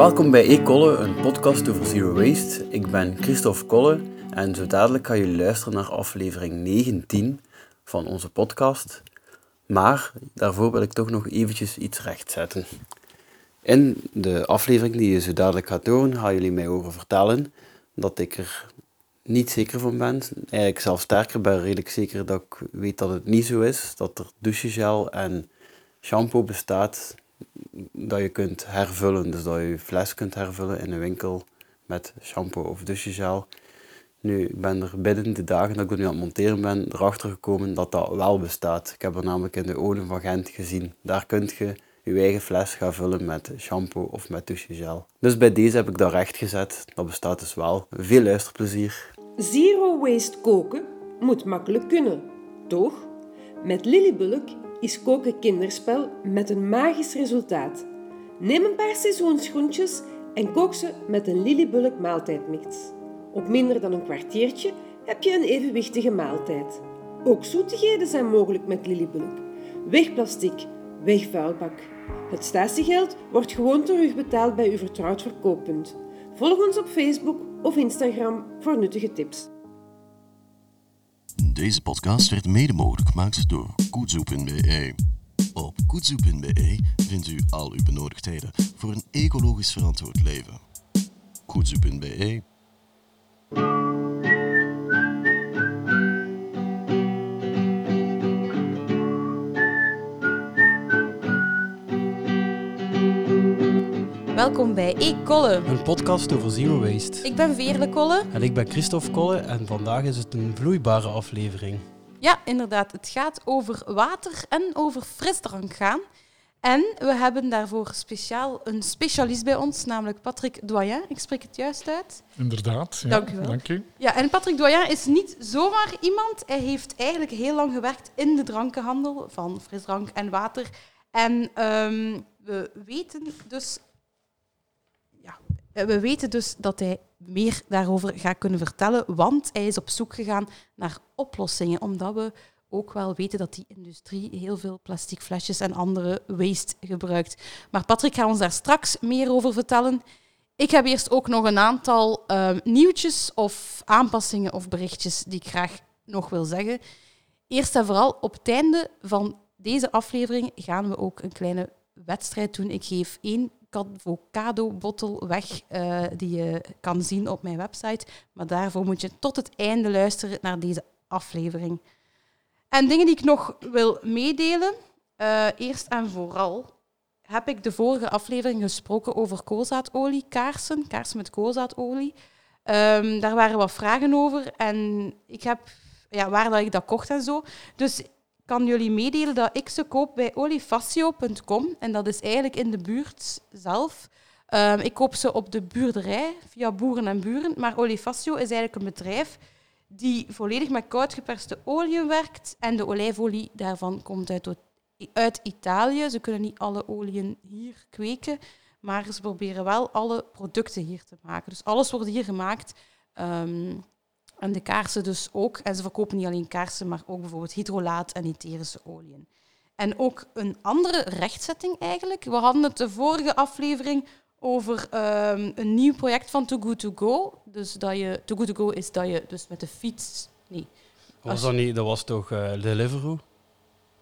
Welkom bij E-Kolle, een podcast over zero waste. Ik ben Christophe Kolle en zo dadelijk gaan jullie luisteren naar aflevering 19 van onze podcast. Maar daarvoor wil ik toch nog eventjes iets rechtzetten. In de aflevering die je zo dadelijk gaat horen, gaan jullie mij over vertellen dat ik er niet zeker van ben. Eigenlijk zelfs sterker ben redelijk zeker dat ik weet dat het niet zo is. Dat er douchegel en shampoo bestaat dat je kunt hervullen. Dus dat je je fles kunt hervullen in een winkel met shampoo of douchegel. Nu, ik ben er binnen de dagen dat ik nu aan het monteren ben, erachter gekomen dat dat wel bestaat. Ik heb er namelijk in de Oden van Gent gezien. Daar kun je je eigen fles gaan vullen met shampoo of met douchegel. Dus bij deze heb ik dat recht gezet. Dat bestaat dus wel. Veel luisterplezier. Zero waste koken moet makkelijk kunnen, toch? Met Lillybulk is koken kinderspel met een magisch resultaat. Neem een paar seizoensgroentjes en kook ze met een Lillybulk maaltijdmix. Op minder dan een kwartiertje heb je een evenwichtige maaltijd. Ook zoetigheden zijn mogelijk met Lillybulk. Weg plastic, weg vuilbak. Het statiegeld wordt gewoon terugbetaald bij uw vertrouwd verkooppunt. Volg ons op Facebook of Instagram voor nuttige tips. Deze podcast werd mede mogelijk gemaakt door Koetsoe.be. Op Koetsoe.be vindt u al uw benodigdheden voor een ecologisch verantwoord leven. Koetsoe.be Welkom bij E-Kolle. Een podcast over zero waste. Ik ben Veerle Kolle. En ik ben Christophe Kolle en vandaag is het een vloeibare aflevering. Ja, inderdaad. Het gaat over water en over frisdrank gaan. En we hebben daarvoor speciaal een specialist bij ons, namelijk Patrick Doyen. Ik spreek het juist uit. Inderdaad. Ja, Dank u wel. Dank u. Ja, en Patrick Doyen is niet zomaar iemand. Hij heeft eigenlijk heel lang gewerkt in de drankenhandel van frisdrank en water. En ehm, we weten dus we weten dus dat hij meer daarover gaat kunnen vertellen, want hij is op zoek gegaan naar oplossingen, omdat we ook wel weten dat die industrie heel veel plastic flesjes en andere waste gebruikt. Maar Patrick gaat ons daar straks meer over vertellen. Ik heb eerst ook nog een aantal ehm, nieuwtjes of aanpassingen of berichtjes die ik graag nog wil zeggen. Eerst en vooral, op het einde van deze aflevering gaan we ook een kleine wedstrijd doen. Ik geef één avocado-bottel weg eh, die je kan zien op mijn website. Maar daarvoor moet je tot het einde luisteren naar deze aflevering. En dingen die ik nog wil meedelen. Eh, eerst en vooral heb ik de vorige aflevering gesproken over koolzaadolie, kaarsen, kaarsen met koolzaadolie. Ehm, daar waren wat vragen over en ik heb ja, waar dat ik dat kocht en zo. Dus kan jullie meedelen dat ik ze koop bij olifaccio.com. En dat is eigenlijk in de buurt zelf. Ehm, ik koop ze op de buurderij via Boeren en Buren. Maar Olifacio is eigenlijk een bedrijf die volledig met koudgeperste olie werkt. En de olijfolie daarvan komt uit, uit Italië. Ze kunnen niet alle oliën hier kweken, maar ze proberen wel alle producten hier te maken. Dus alles wordt hier gemaakt. Ehm, en de kaarsen dus ook. En ze verkopen niet alleen kaarsen, maar ook bijvoorbeeld hydrolaat en etherische oliën. En ook een andere rechtzetting eigenlijk. We hadden het de vorige aflevering over ehm, een nieuw project van Too Good To Go. Dus dat je, Too Good To Go is dat je dus met de fiets... Nee. Was dat, niet, dat was toch uh, Deliveroo?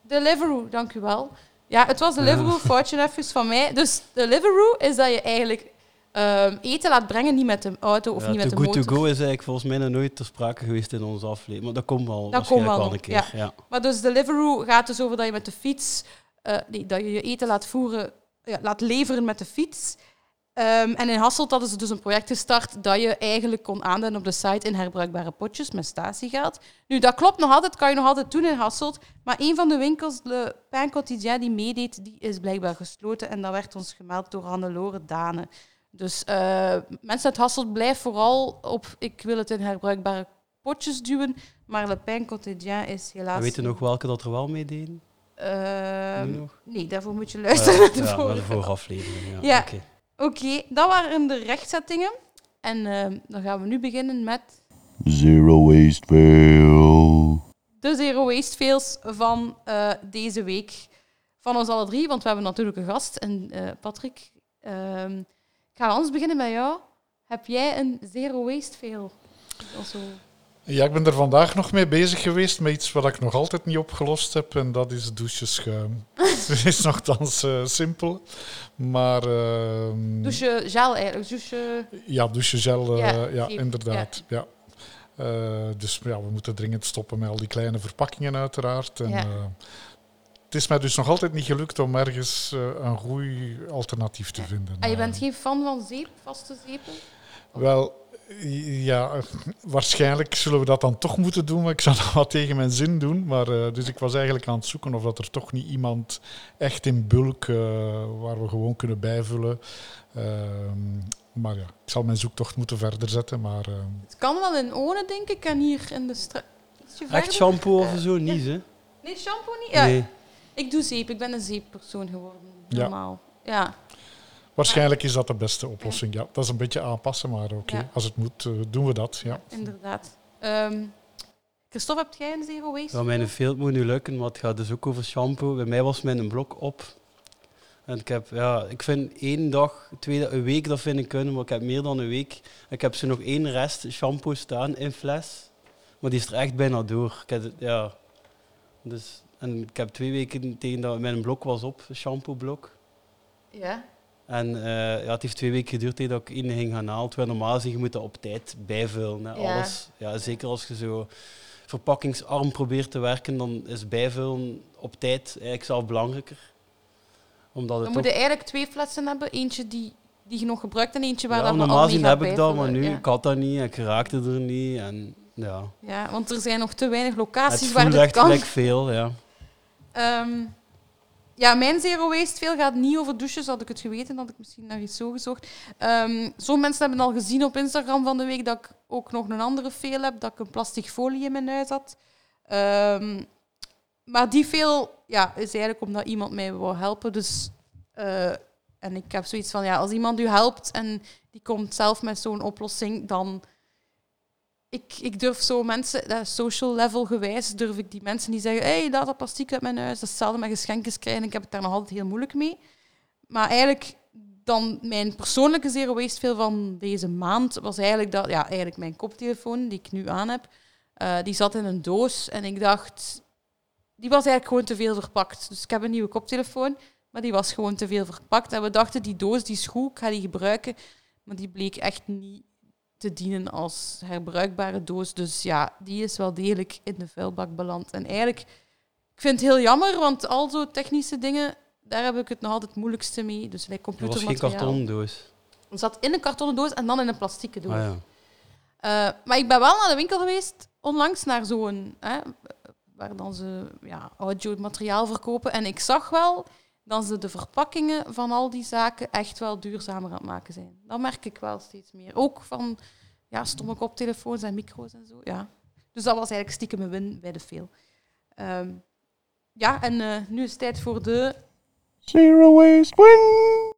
Deliveroo, dank u wel. Ja, het was Deliveroo, foutje even van mij. Dus Deliveroo is dat je eigenlijk Ehm, eten laat brengen, niet met de auto of niet met de good motor. To go is eigenlijk volgens mij nog nooit ter sprake geweest in onze aflevering. Maar dat komt wel dat komt wel, wel een keer. Ja. Maar dus Deliveroo gaat dus over dat je met de fiets, uh, nee, dat je je eten laat voeren, ja, laat leveren met de fiets. Um, en in Hasselt hadden ze dus een project gestart dat je eigenlijk kon aanduiden op de site in herbruikbare potjes met statiegeld. Nu, dat klopt nog altijd, kan je nog altijd doen in Hasselt. Maar een van de winkels, de Pain Quotidien, die meedeed, die is blijkbaar gesloten. En dat werd ons gemeld door Hannelore Dane. Dus uh, mensen uit Hasselt blijven vooral op ik wil het in herbruikbare potjes duwen, maar Le Pain Quotidien is helaas... We weten nog welke dat er wel mee deden? Uh, nee, daarvoor moet je luisteren naar de ja, vorige. de vorige aflevering. Ja, ja. oké. Okay. Okay, dat waren de rechtzettingen. En uh, dan gaan we nu beginnen met... Zero Waste Fail. De Zero Waste Fails van uh, deze week. Van ons alle drie, want we hebben natuurlijk een gast. En Patrick... ga anders beginnen met jou. Heb jij een zero waste zo? Ja, ik ben er vandaag nog mee bezig geweest met iets wat ik nog altijd niet opgelost heb. En dat is doucheschuim. Het is nogthans eh simpel. Maar ehm, Douche gel eigenlijk. Douche... ja, douchegel, eh, Ja, inderdaad. Ja. Eh, dus ja, we moeten dringend stoppen met al die kleine verpakkingen uiteraard. En, Ja. Eh, het is mij dus nog altijd niet gelukt om ergens eh, een goed alternatief te vinden. Ah, je Eh, bent geen fan van zeep, vaste zeepen? Wel, ja, waarschijnlijk zullen we dat dan toch moeten doen. Maar ik zou dat wat tegen mijn zin doen. Maar, eh, dus ik was eigenlijk aan het zoeken of dat er toch niet iemand echt in bulk eh, waar we gewoon kunnen bijvullen. Ehm, maar ja, ik zal mijn zoektocht moeten verder zetten. Maar eh, Het kan wel in One, denk ik, en hier in de straat. Echt shampoo of zo niet, hè? Nee, shampoo niet? Ja, Nee. Ik doe zeep. Ik ben een zeeppersoon geworden. Ja. Normaal. Ja. waarschijnlijk is dat de beste oplossing. Ja, dat is een beetje aanpassen, maar oké. Ja. Als het moet, eh, doen we dat. Ja. inderdaad. Ehm Christophe, heb jij een zero waste? Ja, mijn veel moet nu lukken, maar het gaat dus ook over shampoo. Bij mij was mijn blok op. En ik heb, ja, ik vind één dag, twee, een week, dat vind ik kunnen, maar ik heb meer dan een week. Ik heb zo nog één rest shampoo staan in fles, maar die is er echt bijna door. Ik heb, ja. dus, en ik heb twee weken tegen dat mijn blok was op, shampoo-blok. Ja. En eh, ja, het heeft twee weken geduurd tegen dat ik één ging gaan halen. Terwijl normaal zeg je moet dat op tijd bijvullen. Hè. Ja. Alles, ja, zeker als je zo verpakkingsarm probeert te werken, dan is bijvullen op tijd eigenlijk zelf belangrijker. Omdat het moet ook- je eigenlijk twee flessen hebben. Eentje die, die je nog gebruikt en eentje waar ja, we normaal al gezien gaat heb ik dat, maar nu, Ja. ik had dat niet en ik raakte er niet. En, ja. Ja, want er zijn nog te weinig Het locaties waar voelt dit echt kan. gelijk veel, ja. Ehm, ja, mijn zero waste veel gaat niet over douches. Had ik het geweten, had ik misschien naar iets zo gezocht. Ehm Sommige mensen hebben al gezien op Instagram van de week dat ik ook nog een andere veel heb, dat ik een plastic folie in mijn huis had. Ehm, maar die veel ja, is eigenlijk omdat iemand mij wil helpen. Dus, eh, en ik heb zoiets van, ja, als iemand u helpt en die komt zelf met zo'n oplossing, dan... Ik, ik durf zo mensen, dat social level gewijs, durf ik die mensen die zeggen, hé, hey, laat dat plastic uit mijn huis. Dat is hetzelfde met geschenkjes krijgen. Ik heb het daar nog altijd heel moeilijk mee. Maar eigenlijk, dan mijn persoonlijke zero waste veel van deze maand was eigenlijk dat, ja, eigenlijk mijn koptelefoon die ik nu aan heb, eh, die zat in een doos en ik dacht, die was eigenlijk gewoon te veel verpakt. Dus ik heb een nieuwe koptelefoon, maar die was gewoon te veel verpakt. En we dachten, die doos die is goed, ik ga die gebruiken. Maar die bleek echt niet te dienen als herbruikbare doos. Dus ja, die is wel degelijk in de vuilbak beland. En eigenlijk, ik vind het heel jammer, want al zo technische dingen, daar heb ik het nog altijd het moeilijkste mee. Dus like Dat was geen computermateriaal. kartonnen doos. Het zat in een kartonnen doos en dan in een plastieke doos. Ah, ja. Eh, maar ik ben wel naar de winkel geweest, onlangs naar zo'n... Hè, waar dan ze ja, audio-materiaal verkopen. En ik zag wel dat ze de verpakkingen van al die zaken echt wel duurzamer aan het maken zijn. Dat merk ik wel steeds meer. Ook van ja, stomme koptelefoons en micro's en zo. Ja. Dus dat was eigenlijk stiekem een win bij de veel. Ehm, ja, en eh, nu is het tijd voor de... Zero waste win!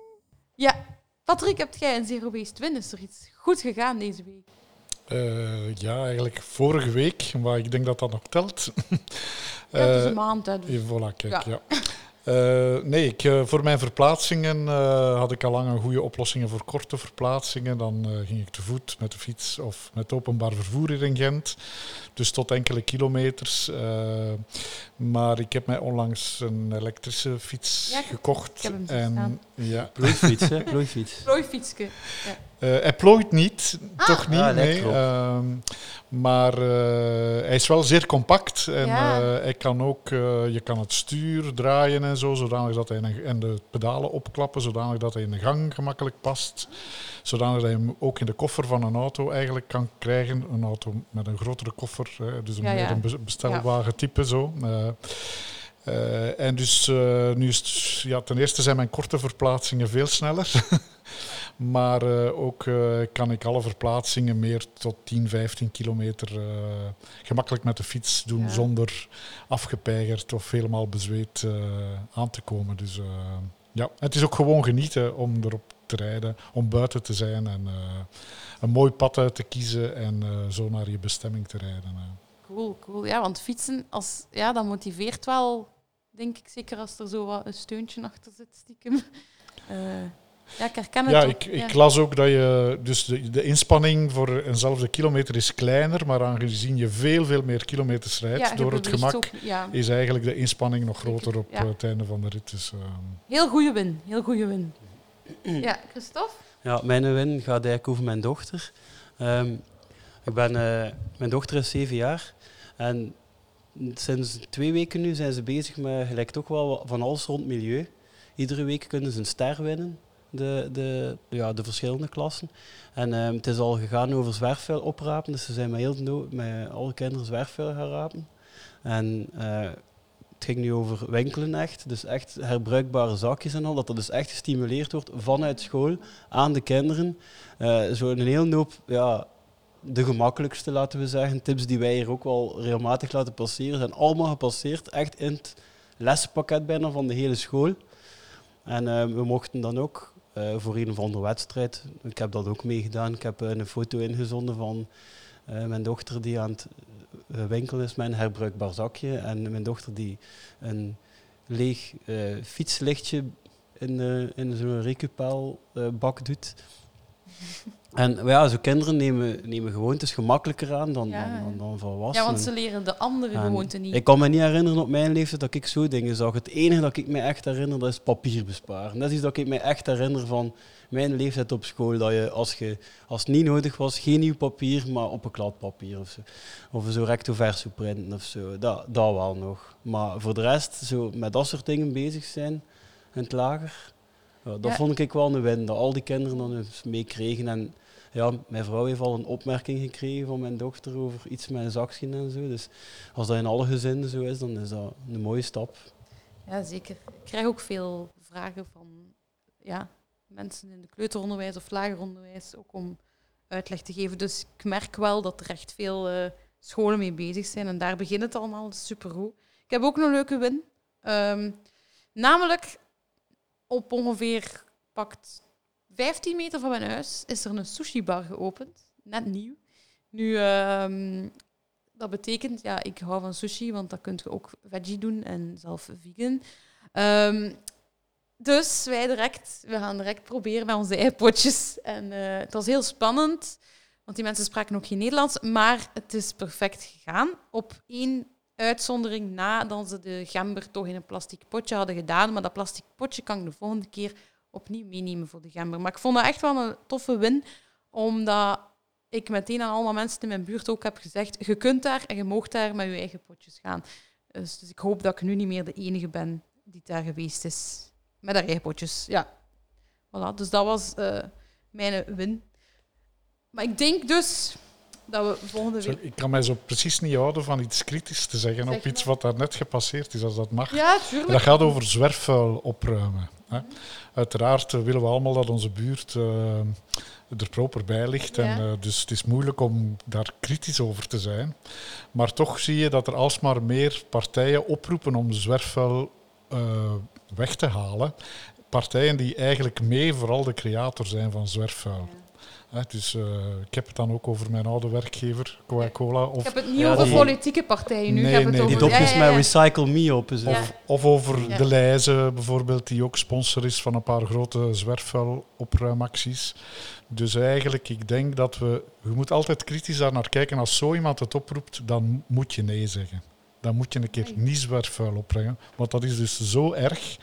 Ja, Patrick, hebt jij een zero waste win? Is er iets goed gegaan deze week? Eh, ja, eigenlijk vorige week, maar ik denk dat dat nog telt. Ja, het is Eh, een maand, hè, dus. Voilà, kijk, Ja. ja. Eh, nee, ik, eh, voor mijn verplaatsingen eh, had ik al lang een goede oplossingen voor korte verplaatsingen. Dan eh, ging ik te voet, met de fiets of met openbaar vervoer hier in Gent. Dus tot enkele kilometers. Eh, maar ik heb mij onlangs een elektrische fiets Ja, gekocht. ik heb hem zien en, staan. ja, Plooifiets, hè? Plooifiets. Plooifietsje. eh, hij plooit niet, toch niet, Ah, nee. Ehm, maar eh, hij is wel zeer compact en Ja. eh, hij kan ook, eh, je kan het stuur draaien en zo, zodanig dat hij in een- en de pedalen opklappen, zodanig dat hij in de gang gemakkelijk past. Zodanig dat je hem ook in de koffer van een auto eigenlijk kan krijgen. Een auto met een grotere koffer, hè, dus een, Ja, ja. meer een be- bestelwagen type zo. Eh, en dus eh, nu is het, ja, ten eerste zijn mijn korte verplaatsingen veel sneller. maar eh, ook kan ik alle verplaatsingen meer tot 10, 15 kilometer gemakkelijk met de fiets doen Ja. zonder afgepeigerd of helemaal bezweet aan te komen. Dus ja, het is ook gewoon genieten om erop te rijden, om buiten te zijn en een mooi pad uit te kiezen en zo naar je bestemming te rijden. Cool, cool. Ja, want fietsen, als, ja, dat motiveert wel, denk ik, zeker als er zo wat een steuntje achter zit, stiekem. Eh, Ja, ik herken het Ja, ook. ik, ik Ja. las ook dat je. Dus de, de inspanning voor eenzelfde kilometer is kleiner, maar aangezien je veel, veel meer kilometers rijdt Ja, door het gemak, ook, ja. is eigenlijk de inspanning nog groter op ja. het einde van de rit. Dus, ehm, Heel goede win. Heel goede win. Ja, Christophe? Ja, mijn win gaat eigenlijk over mijn dochter. Ehm, ik ben, eh, mijn dochter is zeven jaar en sinds twee weken nu zijn ze bezig met gelijk toch wel van alles rond milieu. Iedere week kunnen ze een ster winnen, de, de, ja, de verschillende klassen. En ehm, het is al gegaan over zwerfvuil oprapen, dus ze zijn met, heel met alle kinderen zwerfvuil gaan rapen. En eh, het ging nu over winkelen echt, dus echt herbruikbare zakjes en al, dat dat dus echt gestimuleerd wordt vanuit school aan de kinderen. Eh zo een heel hoop, ja, de gemakkelijkste laten we zeggen, tips die wij hier ook wel regelmatig laten passeren, zijn allemaal gepasseerd, echt in het lessenpakket bijna van de hele school. En eh, we mochten dan ook eh, voor een of andere wedstrijd, ik heb dat ook meegedaan, ik heb eh, een foto ingezonden van mijn dochter die aan het winkelen is met een herbruikbaar zakje en mijn dochter die een leeg fietslichtje in, in zo'n recupaalbak doet. En ja, zo kinderen nemen, nemen gewoontes gemakkelijker aan dan, Ja. dan, dan, dan Ja, volwassenen. want ze leren de andere En gewoonten niet. Ik kan me niet herinneren op mijn leeftijd dat ik zo dingen zag. Het enige dat ik me echt herinner, dat is papier besparen. Dat is iets dat ik me echt herinner van mijn leeftijd op school. Dat je als, je, als het niet nodig was, geen nieuw papier, maar op een klad papier of zo. Of zo recto verso printen of zo. Dat, dat wel nog. Maar voor de rest, zo met dat soort dingen bezig zijn in het lager, ja, dat Ja. vond ik wel een win. Dat al die kinderen dan eens meekregen. En ja, mijn vrouw heeft al een opmerking gekregen van mijn dochter over iets met een zakschoen en zo. Dus als dat in alle gezinnen zo is, dan is dat een mooie stap. Ja, zeker. Ik krijg ook veel vragen van ja, mensen in het kleuteronderwijs of lager onderwijs, ook om uitleg te geven. Dus ik merk wel dat er echt veel eh, scholen mee bezig zijn en daar begint het allemaal. Supergoed. Ik heb ook een leuke win. Ehm, namelijk, op ongeveer pakt 15 meter van mijn huis is er een sushi-bar geopend. Net nieuw. Nu, ehm, dat betekent, ja, ik hou van sushi, want dat kun je ook veggie doen en zelf vegan. Ehm, dus wij direct, we gaan direct proberen met onze eigen potjes. En eh, het was heel spannend, want die mensen spraken ook geen Nederlands, maar het is perfect gegaan. Op één uitzondering na dat ze de gember toch in een plastic potje hadden gedaan, maar dat plastic potje kan ik de volgende keer opnieuw meenemen voor de gember. Maar ik vond dat echt wel een toffe win, omdat ik meteen aan allemaal mensen in mijn buurt ook heb gezegd, je kunt daar en je moogt daar met je eigen potjes gaan. Dus, dus ik hoop dat ik nu niet meer de enige ben die daar geweest is. Met haar eigen potjes, ja. Voilà, dus dat was eh, mijn win. Maar ik denk dus dat we volgende week... ik kan mij zo precies niet houden van iets kritisch te zeggen Zeg op iets wat daar net gepasseerd is, als dat mag. Ja, En tuurlijk. Dat gaat over zwerfvuil opruimen. Hè. Uiteraard eh, willen we allemaal dat onze buurt eh, er proper bij ligt. En, eh, dus het is moeilijk om daar kritisch over te zijn. Maar toch zie je dat er alsmaar meer partijen oproepen om zwerfvuil weg te halen. Partijen die eigenlijk mee vooral de creator zijn van zwerfvuil. Hè, dus eh, ik heb het dan ook over mijn oude werkgever, Coca-Cola. Ik Of, heb het niet Ja, over die- politieke partijen nu. Nee, ik heb het nee, over... Die dopjes ja, ja, ja. met Recycle Me op. Of, of over Ja. de Leize bijvoorbeeld, die ook sponsor is van een paar grote zwerfvuilopruimacties. Dus eigenlijk, ik denk dat we... Je moet altijd kritisch daar naar kijken. Als zo iemand het oproept, dan moet je nee zeggen. Dan moet je een keer niet zwerfvuil opbrengen. Want dat is dus zo erg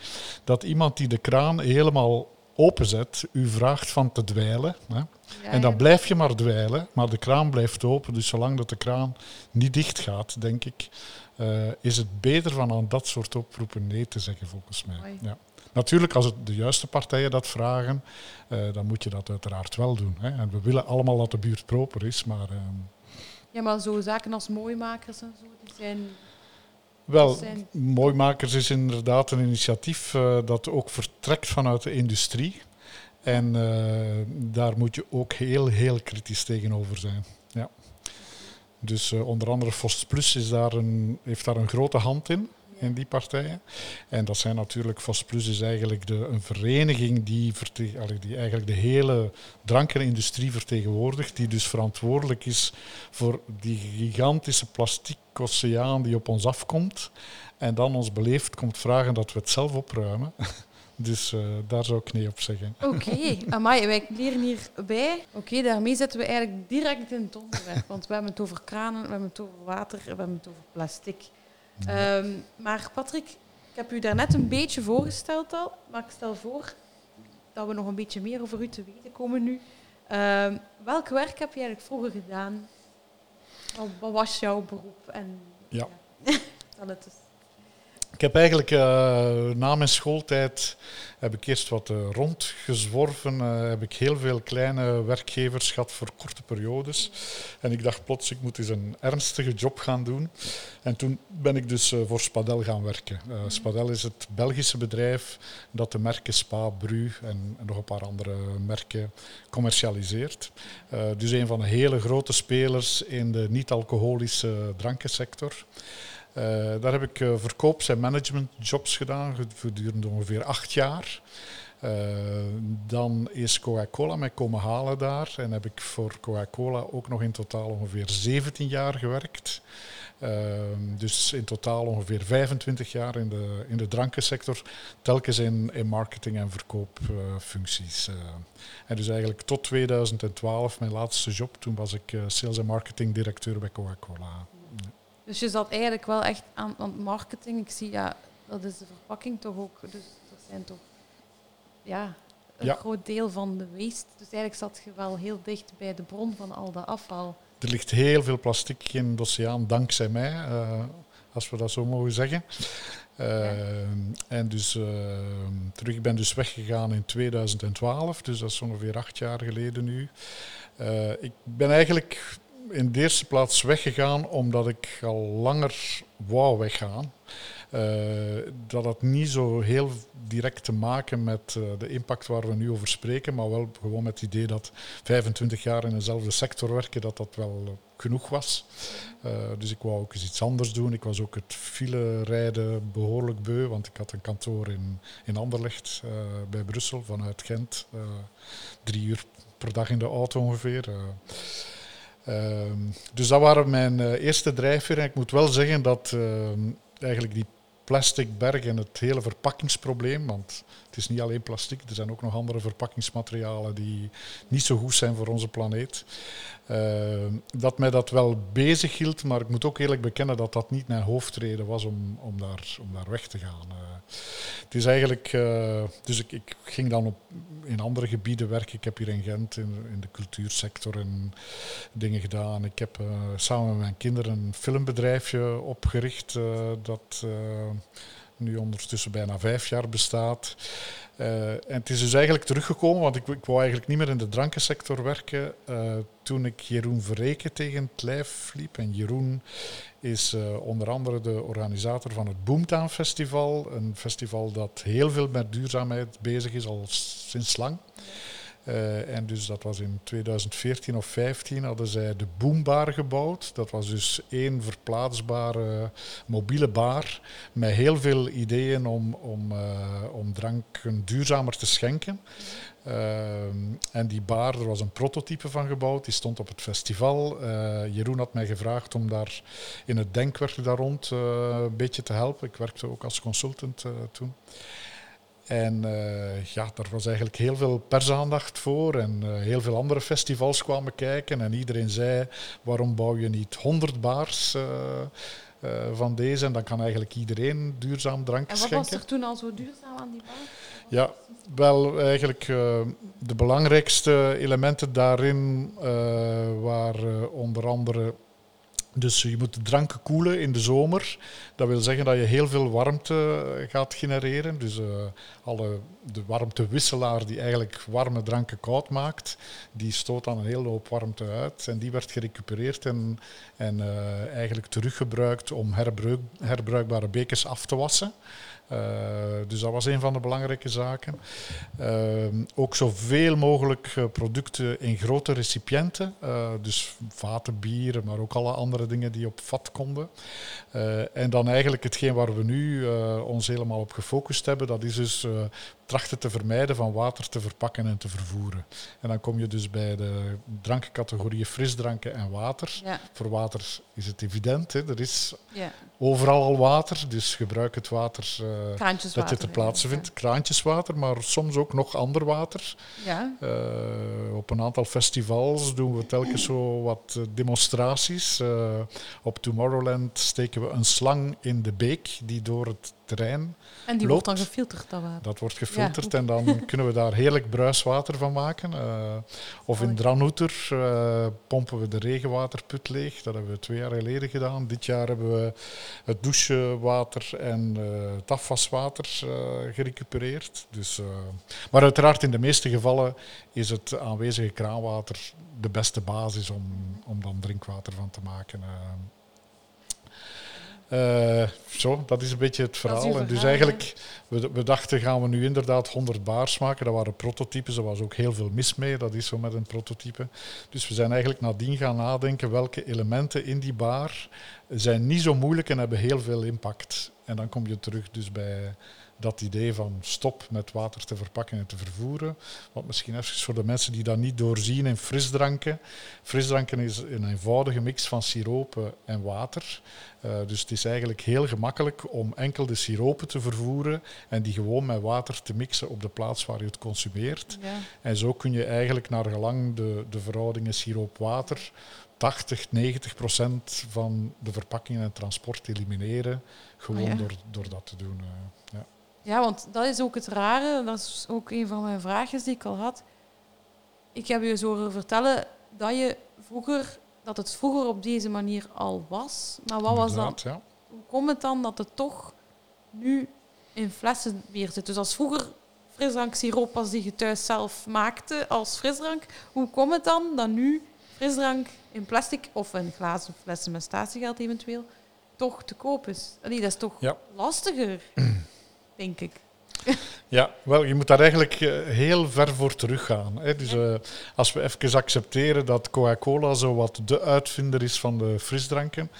dat iemand die de kraan helemaal openzet, u vraagt van te dweilen. Hè. Ja, En dan blijf je maar dweilen, maar de kraan blijft open. Dus zolang dat de kraan niet dicht gaat, denk ik, eh, is het beter van aan dat soort oproepen nee te zeggen, volgens mij. Ja. Natuurlijk, als het de juiste partijen dat vragen, eh, dan moet je dat uiteraard wel doen. Hè. En we willen allemaal dat de buurt proper is, maar... ehm, Ja, maar zo zaken als mooimakers en zo, die zijn... Wel, Mooimakers is inderdaad een initiatief eh, dat ook vertrekt vanuit de industrie. En eh, daar moet je ook heel, heel kritisch tegenover zijn. Ja. Dus eh, onder andere Fost Plus is daar een, heeft daar een grote hand in, in die partijen. En dat zijn natuurlijk, Fost Plus is eigenlijk de, een vereniging die, die eigenlijk de hele drankenindustrie vertegenwoordigt, die dus verantwoordelijk is voor die gigantische plastic oceaan die op ons afkomt en dan ons beleefd komt vragen dat we het zelf opruimen. Dus uh, daar zou ik nee op zeggen. Oké, okay. amai, wij leren hierbij. Oké, okay, daarmee zetten we eigenlijk direct in het onderwerp. Want we hebben het over kranen, we hebben het over water, we hebben het over plastic. Ja. Um, maar Patrick, ik heb u daarnet een beetje voorgesteld al, maar ik stel voor dat we nog een beetje meer over u te weten komen nu. Um, welk werk heb je eigenlijk vroeger gedaan? Wat was jouw beroep? En, ja. ja. het is. Ik heb eigenlijk uh, na mijn schooltijd heb ik eerst wat uh, rondgezworven. Uh, heb ik heel veel kleine werkgevers gehad voor korte periodes. En ik dacht plots, ik moet eens een ernstige job gaan doen. En toen ben ik dus voor Spadel gaan werken. Spadel is het Belgische bedrijf dat de merken Spa, Bru en, en nog een paar andere merken commercialiseert. dus een van de hele grote spelers in de niet-alcoholische drankensector. Uh, daar heb ik uh, verkoops- en managementjobs gedaan gedurende ongeveer acht jaar. Uh, dan is Coca-Cola mij komen halen daar en heb ik voor Coca-Cola ook nog in totaal ongeveer 17 jaar gewerkt. dus in totaal ongeveer 25 jaar in de, in de drankensector, telkens in, in marketing- en verkoopfuncties. en dus eigenlijk tot 2012, mijn laatste job, toen was ik sales- en marketingdirecteur bij Coca-Cola. Dus je zat eigenlijk wel echt aan, aan marketing. Ik zie, ja, dat is de verpakking toch ook. Dus dat zijn toch ja, een ja. groot deel van de waste. Dus eigenlijk zat je wel heel dicht bij de bron van al dat afval. Er ligt heel veel plastic in de oceaan, dankzij mij, uh, als we dat zo mogen zeggen. Uh, ja. En dus uh, terug, ik ben dus weggegaan in 2012, dus dat is ongeveer acht jaar geleden nu. ik ben eigenlijk in de eerste plaats weggegaan omdat ik al langer wou weggaan. Uh, dat had niet zo heel direct te maken met uh, de impact waar we nu over spreken, maar wel gewoon met het idee dat 25 jaar in dezelfde sector werken, dat dat wel uh, genoeg was. dus ik wou ook eens iets anders doen. Ik was ook het file rijden behoorlijk beu, want ik had een kantoor in, in Anderlecht bij Brussel vanuit Gent. drie uur per dag in de auto ongeveer. Ehm, dus dat waren mijn uh, eerste drijfveren. Ik moet wel zeggen dat ehm, eigenlijk die plastic berg en het hele verpakkingsprobleem, want is niet alleen plastic, er zijn ook nog andere verpakkingsmaterialen die niet zo goed zijn voor onze planeet. Uh, dat mij dat wel bezig hield, maar ik moet ook eerlijk bekennen dat dat niet mijn hoofdreden was om, om, daar, om daar weg te gaan. Uh, het is eigenlijk, uh, dus ik, ik, ging dan op, in andere gebieden werken. Ik heb hier in Gent in, in de cultuursector en dingen gedaan. Ik heb samen met mijn kinderen een filmbedrijfje opgericht dat nu ondertussen bijna vijf jaar bestaat. Uh, en het is dus eigenlijk teruggekomen, want ik, ik wou eigenlijk niet meer in de drankensector werken uh, toen ik Jeroen Verreken tegen het lijf liep. En Jeroen is uh, onder andere de organisator van het Boomtown Festival. Een festival dat heel veel met duurzaamheid bezig is, al sinds lang. Uh, en dus dat was in 2014 of 2015 hadden zij de Boombar gebouwd. Dat was dus één verplaatsbare mobiele bar met heel veel ideeën om, om, uh, om dranken duurzamer te schenken. Uh, en die bar, er was een prototype van gebouwd, die stond op het festival. Jeroen had mij gevraagd om daar in het denkwerk daar rond een beetje te helpen. Ik werkte ook als consultant toen. En uh, ja, daar was eigenlijk heel veel persaandacht voor en uh, heel veel andere festivals kwamen kijken. En iedereen zei, waarom bouw je niet 100 baars uh, van deze? En dan kan eigenlijk iedereen duurzaam drank schenken. En wat was er toen al zo duurzaam aan die bar? Ja, wel eigenlijk de belangrijkste elementen daarin waren onder andere dus je moet de dranken koelen in de zomer. Dat wil zeggen dat je heel veel warmte gaat genereren. Dus uh, alle, de warmtewisselaar die eigenlijk warme dranken koud maakt, die stoot dan een hele hoop warmte uit. En die werd gerecupereerd en, en uh, eigenlijk teruggebruikt om herbruik, herbruikbare bekers af te wassen. Uh, dus dat was een van de belangrijke zaken. Uh, ook zoveel mogelijk producten in grote recipiënten. Uh, dus vaten, bieren, maar ook alle andere dingen die op vat konden. en dan eigenlijk hetgeen waar we nu ons helemaal op gefocust hebben, dat is dus trachten te vermijden van water te verpakken en te vervoeren. En dan kom je dus bij de drankencategorieën frisdranken en water. Ja, Voor water is het evident, hè. er is ja. Overal al water, dus gebruik het water eh, dat je ter plaatse vindt. Kraantjeswater, maar soms ook nog ander water. Ja. Eh, op een aantal festivals doen we telkens zo wat eh, demonstraties. Op Tomorrowland steken we een slang in de beek die door het terrein. En die Loopt. wordt dan gefilterd, dat water. Dat wordt gefilterd en dan kunnen we daar heerlijk bruiswater van maken. Eh, of in Mooi. Dranouter eh, pompen we de regenwaterput leeg. Dat hebben we twee jaar geleden gedaan. Dit jaar hebben we het douchewater en eh, het afwaswater gerecupereerd. Dus, maar uiteraard in de meeste gevallen is het aanwezige kraanwater de beste basis om, om dan drinkwater van te maken. Eh. Zo, dat is een beetje het verhaal. En dus eigenlijk, we, we dachten, gaan we nu inderdaad 100 baars maken. Dat waren prototypes, er was ook heel veel mis mee. Dat is zo met een prototype. Dus we zijn eigenlijk nadien gaan nadenken welke elementen in die baar zijn niet zo moeilijk en hebben heel veel impact. En dan kom je terug dus bij dat idee van stop met water te verpakken en te vervoeren. Want misschien even voor de mensen die dat niet doorzien in frisdranken. Frisdranken is een eenvoudige mix van siropen en water. Eh, dus het is eigenlijk heel gemakkelijk om enkel de siropen te vervoeren en die gewoon met water te mixen op de plaats waar je het consumeert. Ja. En zo kun je eigenlijk naar gelang de, de verhoudingen siroop-water 80, 90 procent van de verpakkingen en transport elimineren. Gewoon ja. door, door dat te doen. eh, ja. Want dat is ook het rare. Dat is ook een van mijn vragen die ik al had. Ik heb je zo horen vertellen dat je vroeger dat het vroeger op deze manier al was. Maar wat was Ja. Hoe komt het dan dat het toch nu in flessen weer zit? Dus als vroeger frisdrank siroop was die je thuis zelf maakte als frisdrank, hoe komt het dan dat nu frisdrank in plastic of in glazen flessen met statiegeld eventueel toch te koop is? Allee, dat is toch Ja. lastiger, denk ik. Ja, wel, je moet daar eigenlijk eh, heel ver voor teruggaan. Hè. Dus eh, als we even accepteren dat Coca-Cola zo wat de uitvinder is van de frisdranken.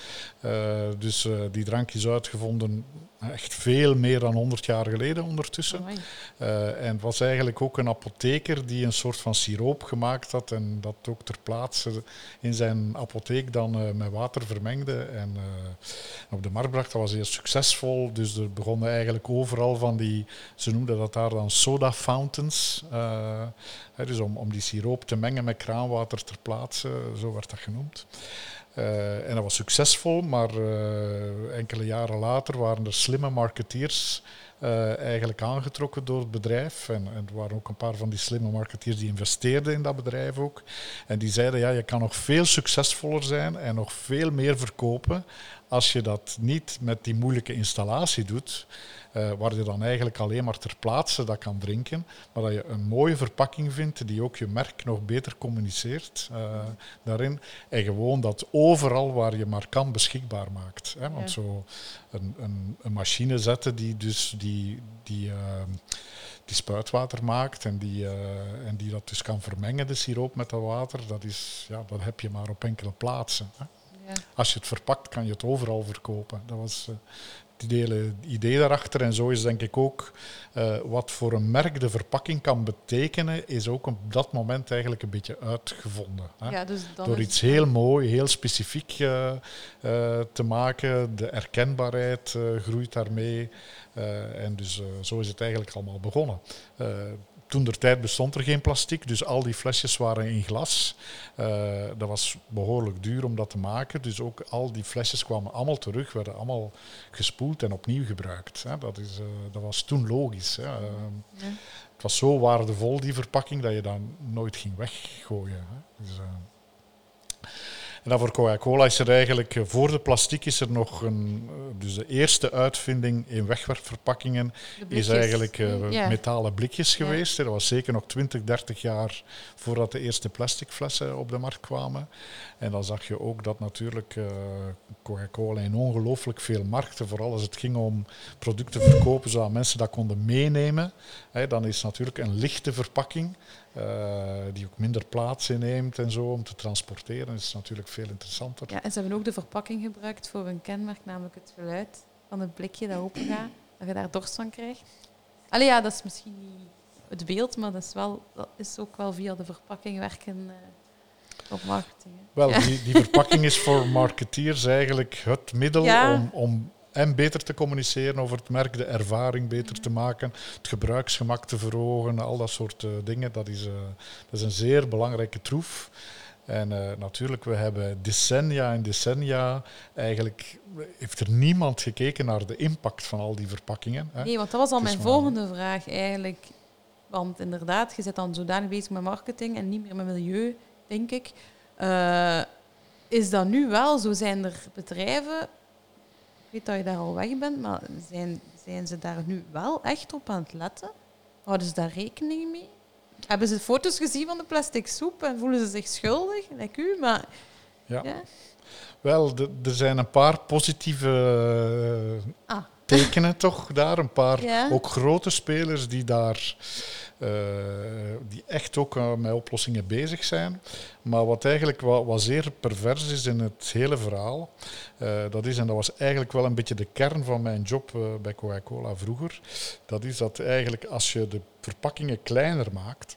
Eh, dus eh, die drank is uitgevonden echt veel meer dan 100 jaar geleden ondertussen. Eh, en het was eigenlijk ook een apotheker die een soort van siroop gemaakt had en dat ook ter plaatse in zijn apotheek dan eh, met water vermengde en eh, op de markt bracht. Dat was heel succesvol, dus er begonnen eigenlijk overal van die, ze noemden dat daar dan soda fountains, eh, hè, dus om, om die siroop te mengen met kraanwater ter plaatse, zo werd dat genoemd. Eh, en dat was succesvol, maar eh, enkele jaren later waren er slimme marketeers eh, eigenlijk aangetrokken door het bedrijf. En, en er waren ook een paar van die slimme marketeers die investeerden in dat bedrijf ook. En die zeiden, ja, je kan nog veel succesvoller zijn en nog veel meer verkopen als je dat niet met die moeilijke installatie doet, eh, waar je dan eigenlijk alleen maar ter plaatse dat kan drinken, maar dat je een mooie verpakking vindt die ook je merk nog beter communiceert eh, daarin. En gewoon dat overal waar je maar kan beschikbaar maakt. Hè? Want Ja. zo een, een, een machine zetten die dus die, die, ehm, die spuitwater maakt en die, eh, en die dat dus kan vermengen, de siroop met dat water, dat, is, ja, dat heb je maar op enkele plaatsen. Hè? Ja. Als je het verpakt, kan je het overal verkopen. Dat was eh, het hele idee daarachter. En zo is denk ik ook eh, wat voor een merk de verpakking kan betekenen, is ook op dat moment eigenlijk een beetje uitgevonden. Hè? Ja, dus Door iets heel mooi, heel specifiek eh, eh, te maken. De erkenbaarheid groeit daarmee. En dus zo is het eigenlijk allemaal begonnen. Toen der tijd bestond er geen plastic, dus al die flesjes waren in glas. Eh, dat was behoorlijk duur om dat te maken, dus ook al die flesjes kwamen allemaal terug, werden allemaal gespoeld en opnieuw gebruikt. Hè. Dat, is, eh, dat was toen logisch. Hè. Eh, Ja. het was zo waardevol, die verpakking, dat je dan nooit ging weggooien. Hè. Dus, en dan voor Coca-Cola is er eigenlijk, eh, voor de plastic is er nog een, eh, dus de eerste uitvinding in wegwerpverpakkingen is eigenlijk eh, Ja. metalen blikjes Ja. geweest. Dat was zeker nog 20, 30 jaar voordat de eerste plastic flessen op de markt kwamen. En dan zag je ook dat natuurlijk Coca-Cola in ongelooflijk veel markten, vooral als het ging om producten verkopen, zodat mensen dat konden meenemen. Hè, dan is natuurlijk een lichte verpakking, die ook minder plaats inneemt en zo, om te transporteren, is natuurlijk veel interessanter. Ja, en ze hebben ook de verpakking gebruikt voor een kenmerk, namelijk het geluid van het blikje dat open gaat, dat je daar dorst van krijgt. Allee, ja, dat is misschien niet het beeld, maar dat is, wel, dat is ook wel via de verpakking werken eh, op marketing. hè. Wel, Ja. die, die verpakking is voor marketeers eigenlijk het middel Ja. om, om en beter te communiceren over het merk, de ervaring beter te maken, het gebruiksgemak te verhogen, al dat soort eh, dingen. Dat is, eh, dat is een zeer belangrijke troef. En eh, natuurlijk, we hebben decennia en decennia. Eigenlijk heeft er niemand gekeken naar de impact van al die verpakkingen. Hè. Nee, want dat was al mijn maar- volgende vraag eigenlijk. Want inderdaad, je zit dan zodanig bezig met marketing en niet meer met milieu, denk ik. Is dat nu wel zo? Zijn er bedrijven, weet dat je daar al weg bent, maar zijn, zijn ze daar nu wel echt op aan het letten? Houden ze daar rekening mee? Hebben ze foto's gezien van de plastic soep en voelen ze zich schuldig, like u? Maar, Ja. ja? Wel, er zijn een paar positieve eh, Ah. tekenen toch daar. Een paar Ja. ook grote spelers die daar eh, die echt ook eh, met oplossingen bezig zijn. Maar wat eigenlijk wat, wat zeer pervers is in het hele verhaal, eh, dat is, en dat was eigenlijk wel een beetje de kern van mijn job bij Coca-Cola vroeger, dat is dat eigenlijk als je de verpakkingen kleiner maakt,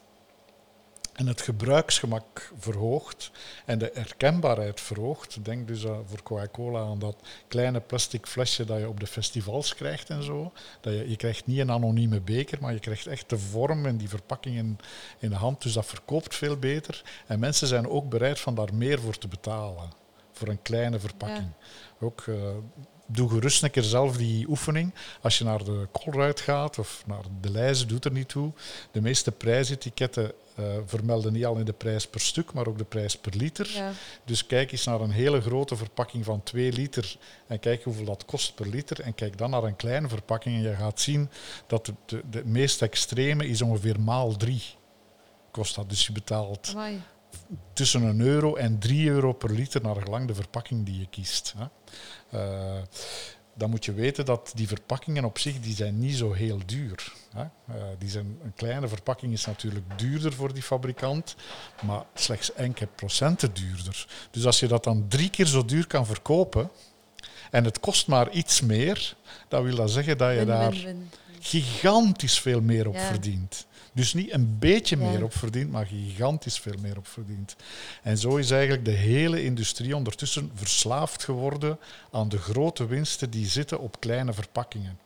en het gebruiksgemak verhoogt en de herkenbaarheid verhoogt. Denk dus eh, voor Coca-Cola aan dat kleine plastic flesje dat je op de festivals krijgt en zo. Dat je, je krijgt niet een anonieme beker, maar je krijgt echt de vorm en die verpakking in, in de hand. Dus dat verkoopt veel beter. En mensen zijn ook bereid van daar meer voor te betalen. Voor een kleine verpakking. Ook, eh, doe gerust een keer zelf die oefening. Als je naar de Colruyt gaat of naar de lijzen, doet er niet toe. De meeste prijsetiketten eh, vermelden niet alleen de prijs per stuk, maar ook de prijs per liter. Ja. Dus kijk eens naar een hele grote verpakking van 2 liter en kijk hoeveel dat kost per liter. En kijk dan naar een kleine verpakking en je gaat zien dat de, de, de meest extreme is ongeveer maal 3. Kost dat. Dus je betaalt Amai. tussen een euro en 3 euro per liter naar gelang de verpakking die je kiest. Hè. Eh, dan moet je weten dat die verpakkingen op zich die zijn niet zo heel duur. Hè. Eh, die zijn, een kleine verpakking is natuurlijk duurder voor die fabrikant, maar slechts enkele procenten duurder. Dus als je dat dan drie keer zo duur kan verkopen en het kost maar iets meer, dan wil dat zeggen dat je Win, daar win, win. gigantisch veel meer op Ja. verdient. Dus niet een beetje Ja. meer op verdient, maar gigantisch veel meer op verdient. En zo is eigenlijk de hele industrie ondertussen verslaafd geworden aan de grote winsten die zitten op kleine verpakkingen.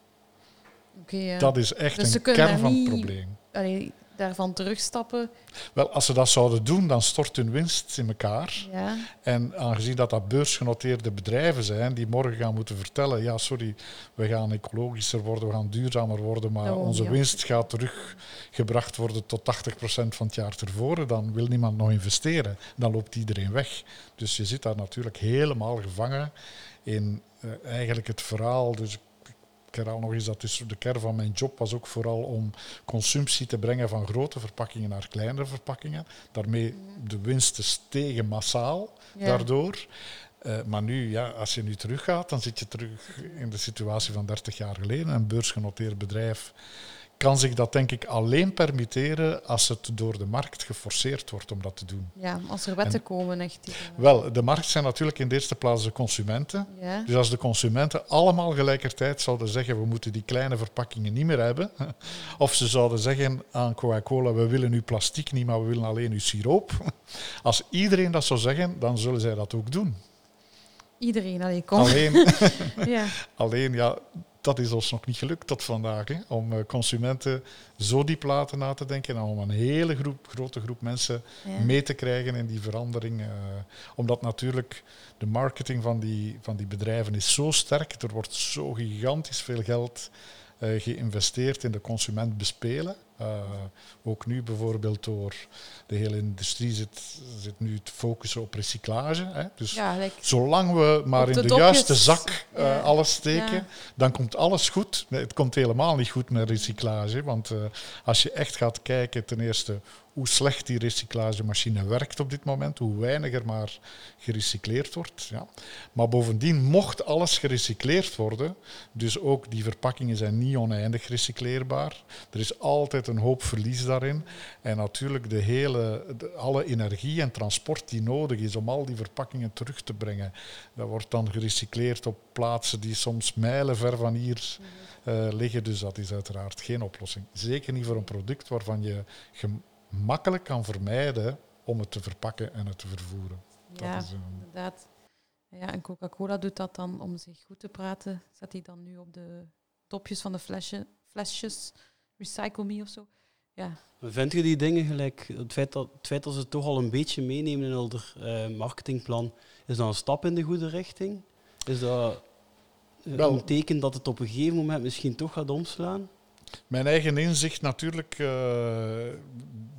Ja. Dat is echt Dus een kern van het probleem. Allee, daarvan terugstappen. Wel, als ze dat zouden doen, dan stort hun winst in elkaar. Ja. En aangezien dat dat beursgenoteerde bedrijven zijn die morgen gaan moeten vertellen, ja sorry, we gaan ecologischer worden, we gaan duurzamer worden, maar Oh, onze ja. winst gaat teruggebracht worden tot 80% van het jaar tevoren, dan wil niemand nog investeren. Dan loopt iedereen weg. Dus je zit daar natuurlijk helemaal gevangen in eh, eigenlijk het verhaal. Dus ik herhaal nog eens, dat is de kern van mijn job was ook vooral om consumptie te brengen van grote verpakkingen naar kleinere verpakkingen. Daarmee de winsten stegen massaal Ja. daardoor. Eh, maar nu, ja, als je nu teruggaat, dan zit je terug in de situatie van 30 jaar geleden. Een beursgenoteerd bedrijf kan zich dat denk ik alleen permitteren als het door de markt geforceerd wordt om dat te doen. ja, als er wetten En- komen, echt. die- Wel, de markt zijn natuurlijk in de eerste plaats de consumenten. Ja. Dus als de consumenten allemaal gelijkertijd zouden zeggen we moeten die kleine verpakkingen niet meer hebben, of ze zouden zeggen aan Coca-Cola we willen nu plastic niet, maar we willen alleen uw siroop. Als iedereen dat zou zeggen, dan zullen zij dat ook doen. Iedereen, allee, kom. Alleen, Ja. alleen, ja, dat is ons nog niet gelukt tot vandaag, hè, om eh, consumenten zo diep laten na te denken en om een hele groep, grote groep mensen Ja. mee te krijgen in die verandering. eh, omdat natuurlijk de marketing van die, van die bedrijven is zo sterk. Er wordt zo gigantisch veel geld eh, geïnvesteerd in de consument bespelen. Ook nu bijvoorbeeld door de hele industrie zit, zit nu te focussen op recyclage. Hè. Dus ja, like, Zolang we maar in de juiste zak Ja. alles steken, Ja. dan komt alles goed. Het komt helemaal niet goed met recyclage. Want eh, als je echt gaat kijken, ten eerste hoe slecht die recyclagemachine werkt op dit moment, hoe weinig er maar gerecycleerd wordt. Ja. Maar bovendien mocht alles gerecycleerd worden, dus ook die verpakkingen zijn niet oneindig recycleerbaar. Er is altijd een hoop verlies daarin. En natuurlijk de hele, alle energie en transport die nodig is om al die verpakkingen terug te brengen. Dat wordt dan gerecycleerd op plaatsen die soms mijlen ver van hier eh, liggen. Dus dat is uiteraard geen oplossing. Zeker niet voor een product waarvan je gemakkelijk kan vermijden om het te verpakken en het te vervoeren. Dat Ja, is, eh, inderdaad. Ja, en Coca-Cola doet dat dan om zich goed te praten. Zet hij dan nu op de topjes van de flesje, flesjes, recycle me of zo. Ja, Vind je die dingen gelijk, het feit dat, het feit dat ze het toch al een beetje meenemen in hun eh, marketingplan, is dat een stap in de goede richting? Is dat eh, Wel- een teken dat het op een gegeven moment misschien toch gaat omslaan? Mijn eigen inzicht natuurlijk, eh,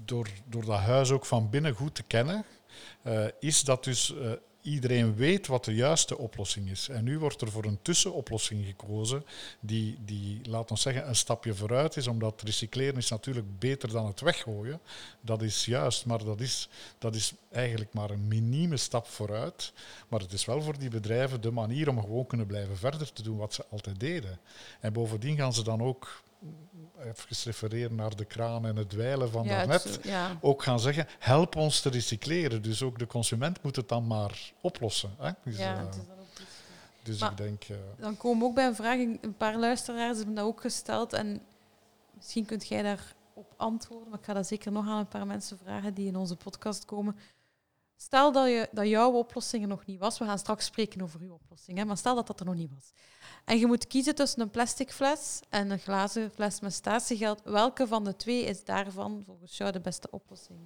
door, door dat huis ook van binnen goed te kennen, eh, is dat dus eh, iedereen weet wat de juiste oplossing is. En nu wordt er voor een tussenoplossing gekozen die, die laat ons zeggen, een stapje vooruit is, omdat recycleren is natuurlijk beter dan het weggooien. Dat is juist, maar dat is, dat is eigenlijk maar een minieme stap vooruit. Maar het is wel voor die bedrijven de manier om gewoon kunnen blijven verder te doen wat ze altijd deden. En bovendien gaan ze dan ook, even refereren naar de kraan en het dweilen van ja, daarnet, het ja. ook gaan zeggen, help ons te recycleren. Dus ook de consument moet het dan maar oplossen. Hè? Dus, ja, het is dan ook iets. dus Maar- ik denk... eh, Dan komen we ook bij een vraag. Een paar luisteraars hebben dat ook gesteld. En misschien kunt jij daarop antwoorden. Maar ik ga dat zeker nog aan een paar mensen vragen die in onze podcast komen. Stel dat, je, dat jouw oplossing er nog niet was. We gaan straks spreken over uw oplossing. Hè, maar stel dat dat er nog niet was. En je moet kiezen tussen een plastic fles en een glazen fles met statiegeld. Welke van de twee is daarvan volgens jou de beste oplossing?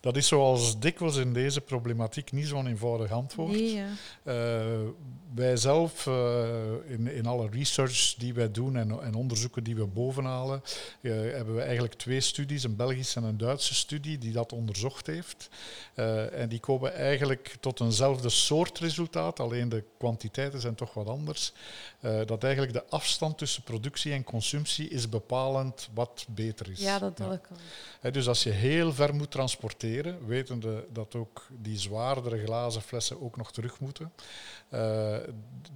Dat is zoals dikwijls in deze problematiek niet zo'n eenvoudig antwoord. Nee, ja. Eh, wij zelf, eh, in, in alle research die wij doen en, en onderzoeken die we bovenhalen, eh, hebben we eigenlijk twee studies, een Belgische en een Duitse studie, die dat onderzocht heeft. Eh, en die komen eigenlijk tot eenzelfde soort resultaat, alleen de kwantiteiten zijn toch wat anders. Dat eigenlijk de afstand tussen productie en consumptie is bepalend wat beter is. ja, dat wil ik. Hè, dus als je heel ver moet transporteren, wetende dat ook die zwaardere glazen flessen ook nog terug moeten,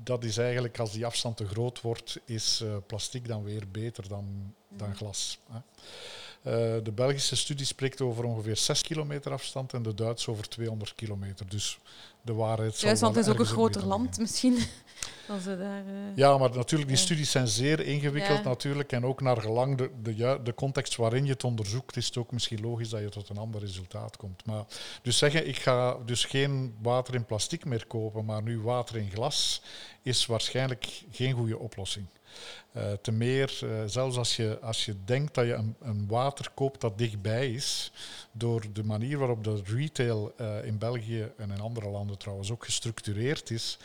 dat is eigenlijk als die afstand te groot wordt, is eh, plastic dan weer beter dan, dan glas. Hè. Eh, de Belgische studie spreekt over ongeveer 6 kilometer afstand en de Duitse over 200 kilometer. Dus de waarheid zal is ook een groter land misschien. Dan ze daar, eh, ja, maar natuurlijk, die studies zijn zeer ingewikkeld Ja. natuurlijk. En ook naar gelang de, de, de context waarin je het onderzoekt, is het ook misschien logisch dat je tot een ander resultaat komt. Maar dus zeggen, ik ga dus geen water in plastic meer kopen, maar nu water in glas, is waarschijnlijk geen goede oplossing. Eh te meer, eh, zelfs als je, als je denkt dat je een, een water koopt dat dichtbij is, door de manier waarop de retail eh, in België en in andere landen trouwens ook gestructureerd is,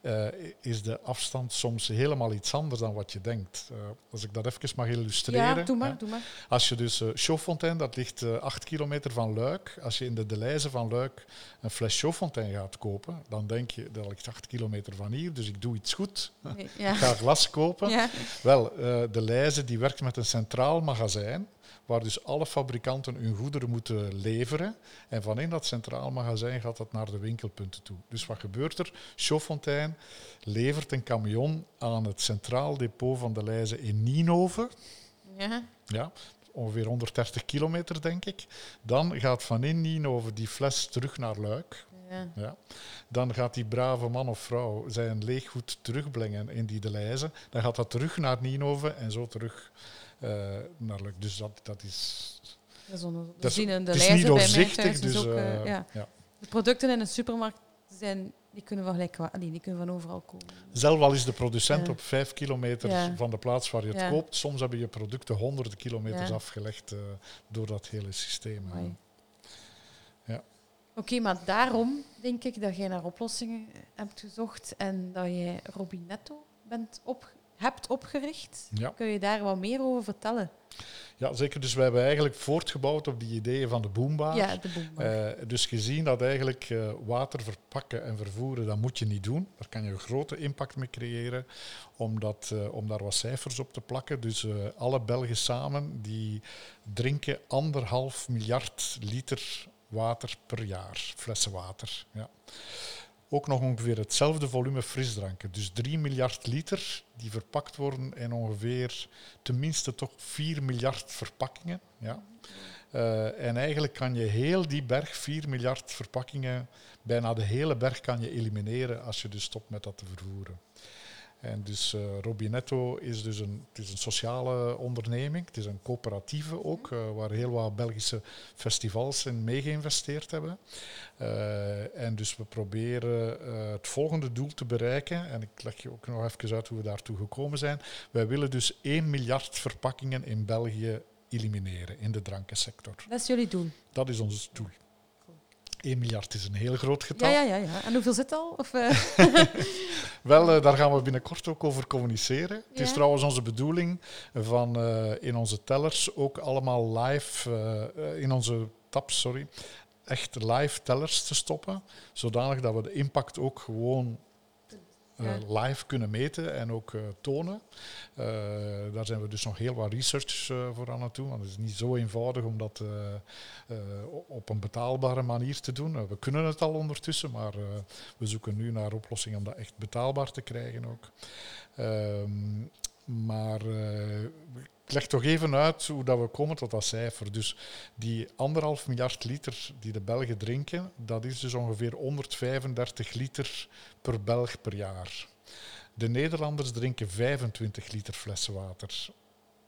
eh, is de afstand soms helemaal iets anders dan wat je denkt. Eh, als ik dat even mag illustreren. ja, doe hè. maar, doe maar. Als je dus uh, Chauffontaine, dat ligt eh, acht kilometer van Luik. Als je in de Deleuze van Luik een fles Chauffontaine gaat kopen, dan denk je, dat ligt acht kilometer van hier, dus ik doe iets goed. Nee, Ik ja. ga glas kopen. Ja. Wel, eh, de Leize die werkt met een centraal magazijn, waar dus alle fabrikanten hun goederen moeten leveren. En van in dat centraal magazijn gaat dat naar de winkelpunten toe. Dus wat gebeurt er? Chauffontaine levert een camion aan het centraal depot van de Leize in Nienhoven. Ja. Ja, ongeveer 130 kilometer, denk ik. Dan gaat van in Nienhoven die fles terug naar Luik. Ja. Ja. Dan gaat die brave man of vrouw zijn leeggoed terugbrengen in die Deleuze. Dan gaat dat terug naar Nienhoven en zo terug. Dus dat, dat is... Dat is we Dat is- zien in de niet bij mij doorzichtig, thuis dus... is ook, eh, eh, ja. ja. De producten in de supermarkt zijn, die kunnen van gelijk die kunnen van overal komen. Zelf al is de producent Ja. op vijf kilometer Ja. van de plaats waar je het Ja. koopt. Soms hebben je producten honderden kilometers afgelegd eh, door dat hele systeem. eh. Amai. Ja. Oké, maar daarom denk ik dat jij naar oplossingen hebt gezocht en dat jij Robinetto bent op, hebt opgericht. Ja. Kun je daar wat meer over vertellen? ja, zeker. Dus wij hebben eigenlijk voortgebouwd op die ideeën van de boombar. Ja, de boem. Eh, dus gezien dat eigenlijk eh, water verpakken en vervoeren, dat moet je niet doen. Daar kan je een grote impact mee creëren, omdat, eh, om daar wat cijfers op te plakken. Dus alle Belgen samen, die drinken anderhalf miljard liter water per jaar, flessen water. Ja. Ook nog ongeveer hetzelfde volume frisdranken. Dus 3 miljard liter die verpakt worden in ongeveer tenminste toch 4 miljard verpakkingen. Ja. Uh, en eigenlijk kan je heel die berg, 4 miljard verpakkingen, bijna de hele berg kan je elimineren als je dus stopt met dat te vervoeren. En dus uh, Robinetto is dus een, het is een sociale onderneming. Het is een coöperatieve ook, uh, waar heel wat Belgische festivals in mee geïnvesteerd hebben. Uh, en dus we proberen het volgende doel te bereiken. En ik leg je ook nog even uit hoe we daartoe gekomen zijn. Wij willen dus 1 miljard verpakkingen in België elimineren in de drankensector. Dat is jullie doel? Dat is ons doel. 1 miljard is een heel groot getal. Ja, ja, ja. ja. En hoeveel zit al? Of, uh... Wel, uh, daar gaan we binnenkort ook over communiceren. Ja. Het is trouwens onze bedoeling van uh, in onze tellers ook allemaal live, in onze tabs, sorry, echt live tellers te stoppen, zodanig dat we de impact ook gewoon uh, live kunnen meten en ook uh, tonen. Uh, daar zijn we dus nog heel wat research voor aan het doen. Want het is niet zo eenvoudig om dat op een betaalbare manier te doen. we kunnen het al ondertussen, maar we zoeken nu naar oplossingen om dat echt betaalbaar te krijgen ook. Ehm, maar ik leg toch even uit hoe dat we komen tot dat cijfer. Dus die anderhalf miljard liter die de Belgen drinken, dat is dus ongeveer 135 liter per Belg per jaar. De Nederlanders drinken 25 liter flessen water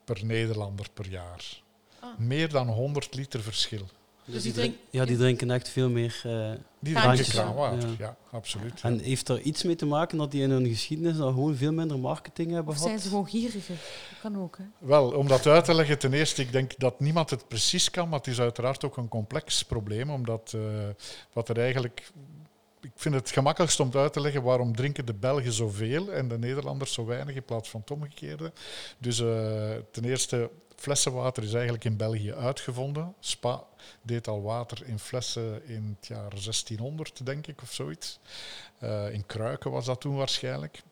per Nederlander per jaar. Ah. Meer dan 100 liter verschil. Dus die drink, ja, die drinken echt veel meer uh, Die drinken kraanwater, ja. ja. absoluut. En heeft er iets mee te maken dat die in hun geschiedenis al gewoon veel minder marketing hebben of gehad? zijn ze gewoon gieriger? Dat kan ook, hè? Wel, om dat uit te leggen, ten eerste, ik denk dat niemand het precies kan, maar het is uiteraard ook een complex probleem, omdat uh, wat er eigenlijk ik vind het gemakkelijkst om uit te leggen waarom drinken de Belgen zoveel en de Nederlanders zo weinig in plaats van het omgekeerde. Dus uh, ten eerste, flessenwater is eigenlijk in België uitgevonden. Spa deed al water in flessen in het jaar 1600, denk ik, of zoiets. Uh, in kruiken was dat toen waarschijnlijk.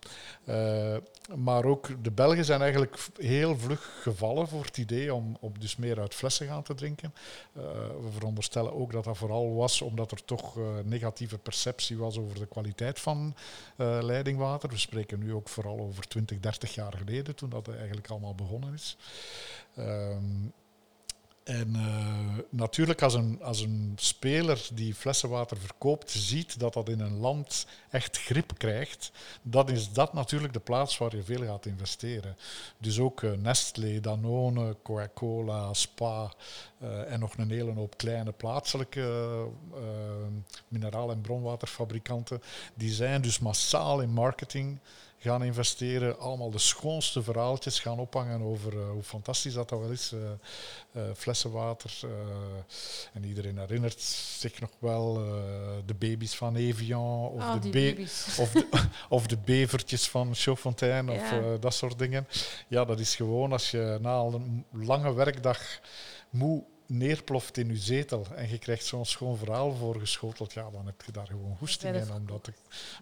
Uh, maar ook de Belgen zijn eigenlijk heel vlug gevallen voor het idee om, dus meer uit flessen gaan te drinken. Uh, we veronderstellen ook dat dat vooral was omdat er toch negatieve perceptie was over de kwaliteit van leidingwater. We spreken nu ook vooral over 20, 30 jaar geleden, toen dat eigenlijk allemaal begonnen is. Um, en uh, natuurlijk, als een, als een speler die flessenwater verkoopt, ziet dat dat in een land echt grip krijgt, dan is dat natuurlijk de plaats waar je veel gaat investeren. Dus ook uh, Nestlé, Danone, Coca-Cola, Spa uh, en nog een hele hoop kleine plaatselijke mineraal- en bronwaterfabrikanten, die zijn dus massaal in marketing gaan investeren, allemaal de schoonste verhaaltjes gaan ophangen over uh, hoe fantastisch dat, dat wel is. Uh, uh, flessenwater. en iedereen herinnert zich nog wel de baby's van Evian of, oh, de, of, de, of de bevertjes van Chaudfontaine ja. of dat soort dingen. Ja, dat is gewoon als je na een lange werkdag moe neerploft in je zetel en je krijgt zo'n schoon verhaal voorgeschoteld, ja, dan heb je daar gewoon goesting in om dat te,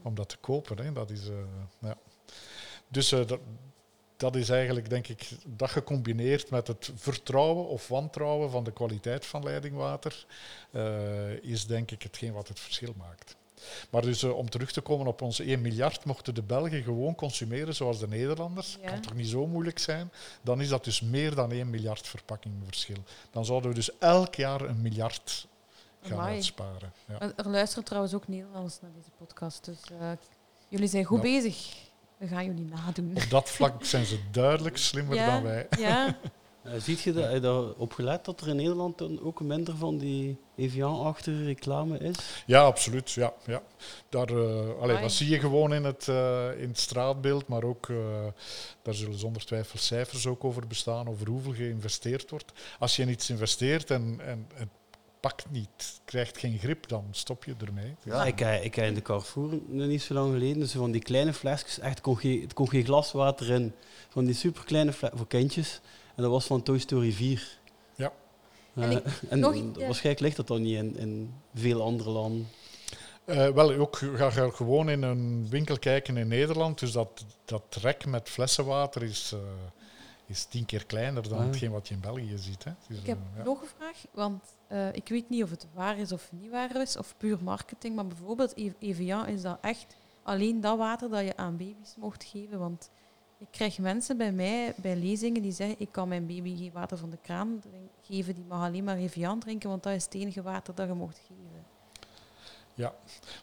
om dat te kopen. Hè. Dat is, uh, ja. Dus uh, dat, dat is eigenlijk, denk ik, dat gecombineerd met het vertrouwen of wantrouwen van de kwaliteit van leidingwater, uh, is denk ik hetgeen wat het verschil maakt. Maar dus uh, om terug te komen op onze 1 miljard, mochten de Belgen gewoon consumeren zoals de Nederlanders, ja. kan toch niet zo moeilijk zijn, dan is dat dus meer dan 1 miljard verpakkingverschil. Dan zouden we dus elk jaar een miljard gaan Amai. uitsparen. Ja. Er luisteren trouwens ook Nederlanders naar deze podcast, dus uh, jullie zijn goed nou. bezig. We gaan jullie nadoen. Op dat vlak zijn ze duidelijk slimmer ja, dan wij. Ja. Uh, ziet je dat, daar opgelet dat er in Nederland dan ook minder van die Evian-achtige reclame is? Ja, absoluut. Ja, ja. Daar, uh, allee, dat zie je gewoon in het, uh, in het straatbeeld, maar ook daar zullen zonder twijfel cijfers ook over bestaan, over hoeveel geïnvesteerd wordt. Als je in iets investeert en, en het pakt niet, krijgt geen grip, dan stop je ermee. Ja, ik, ik in de Carrefour niet zo lang geleden, dus van die kleine flesjes, echt kon geen, het kon geen glaswater in, van die superkleine flesjes voor kindjes. En dat was van Toy Story 4. Ja. Uh, en, en nog, ja. waarschijnlijk ligt dat dan niet in, in veel andere landen. Uh, wel, ook ga je gewoon in een winkel kijken in Nederland. Dus dat, dat rek met flessenwater is, uh, is tien keer kleiner dan ah. hetgeen wat je in België ziet. Hè. Dus, ik heb ja. nog een vraag, want eh, ik weet niet of het waar is of niet waar is, of puur marketing, maar bijvoorbeeld E- Evian is dat echt alleen dat water dat je aan baby's mocht geven. Want ik krijg mensen bij mij, bij lezingen, die zeggen ik kan mijn baby geen water van de kraan drink- geven, die mag alleen maar Evian drinken, want dat is het enige water dat je mocht geven.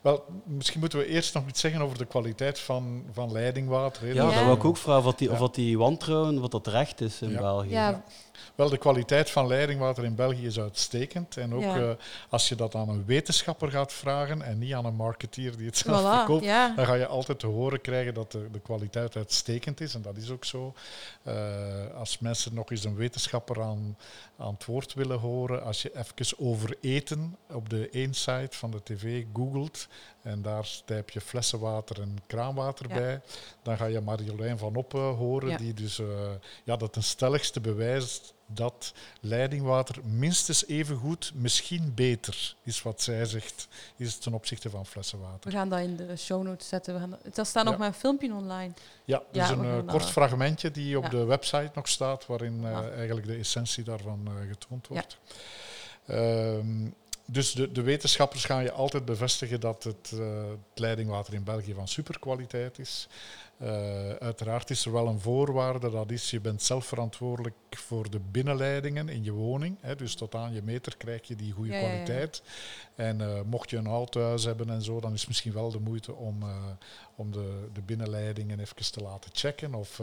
Wel, misschien moeten we eerst nog iets zeggen over de kwaliteit van, van leidingwater. hè. Ja, dat Ja. wil ik ook vragen, of dat die, Ja. of dat die wantrouwen, wat dat terecht is in Ja. België. Ja, Wel, de kwaliteit van leidingwater in België is uitstekend. En ook Ja. eh, als je dat aan een wetenschapper gaat vragen en niet aan een marketeer die het zelf voilà, verkoopt, ja. dan ga je altijd te horen krijgen dat de, de kwaliteit uitstekend is. En dat is ook zo. Eh, als mensen nog eens een wetenschapper aan, aan het woord willen horen, als je even over eten op de één site van de tv googelt en daar typ je flessenwater en kraanwater Ja. bij, dan ga je Marjolein van Oppen horen, Ja. die dus eh, ja, dat ten stelligste bewijst dat leidingwater minstens even goed, misschien beter is wat zij zegt, is ten opzichte van flessenwater. We gaan dat in de show notes zetten. We gaan dat, dat staat nog Ja. maar een filmpje online. Ja, we een eh, kort fragmentje die op Ja. de website nog staat, waarin eh, eigenlijk de essentie daarvan getoond wordt. Ehm, dus de, de wetenschappers gaan je altijd bevestigen dat het, eh, het leidingwater in België van superkwaliteit is. Eh, uiteraard is er wel een voorwaarde, dat is je bent zelf verantwoordelijk voor de binnenleidingen in je woning. Hè, dus tot aan je meter krijg je die goede Ja, ja, ja. kwaliteit. En eh, mocht je een oud huis hebben en zo, dan is het misschien wel de moeite om, eh, om de, de binnenleidingen even te laten checken. Of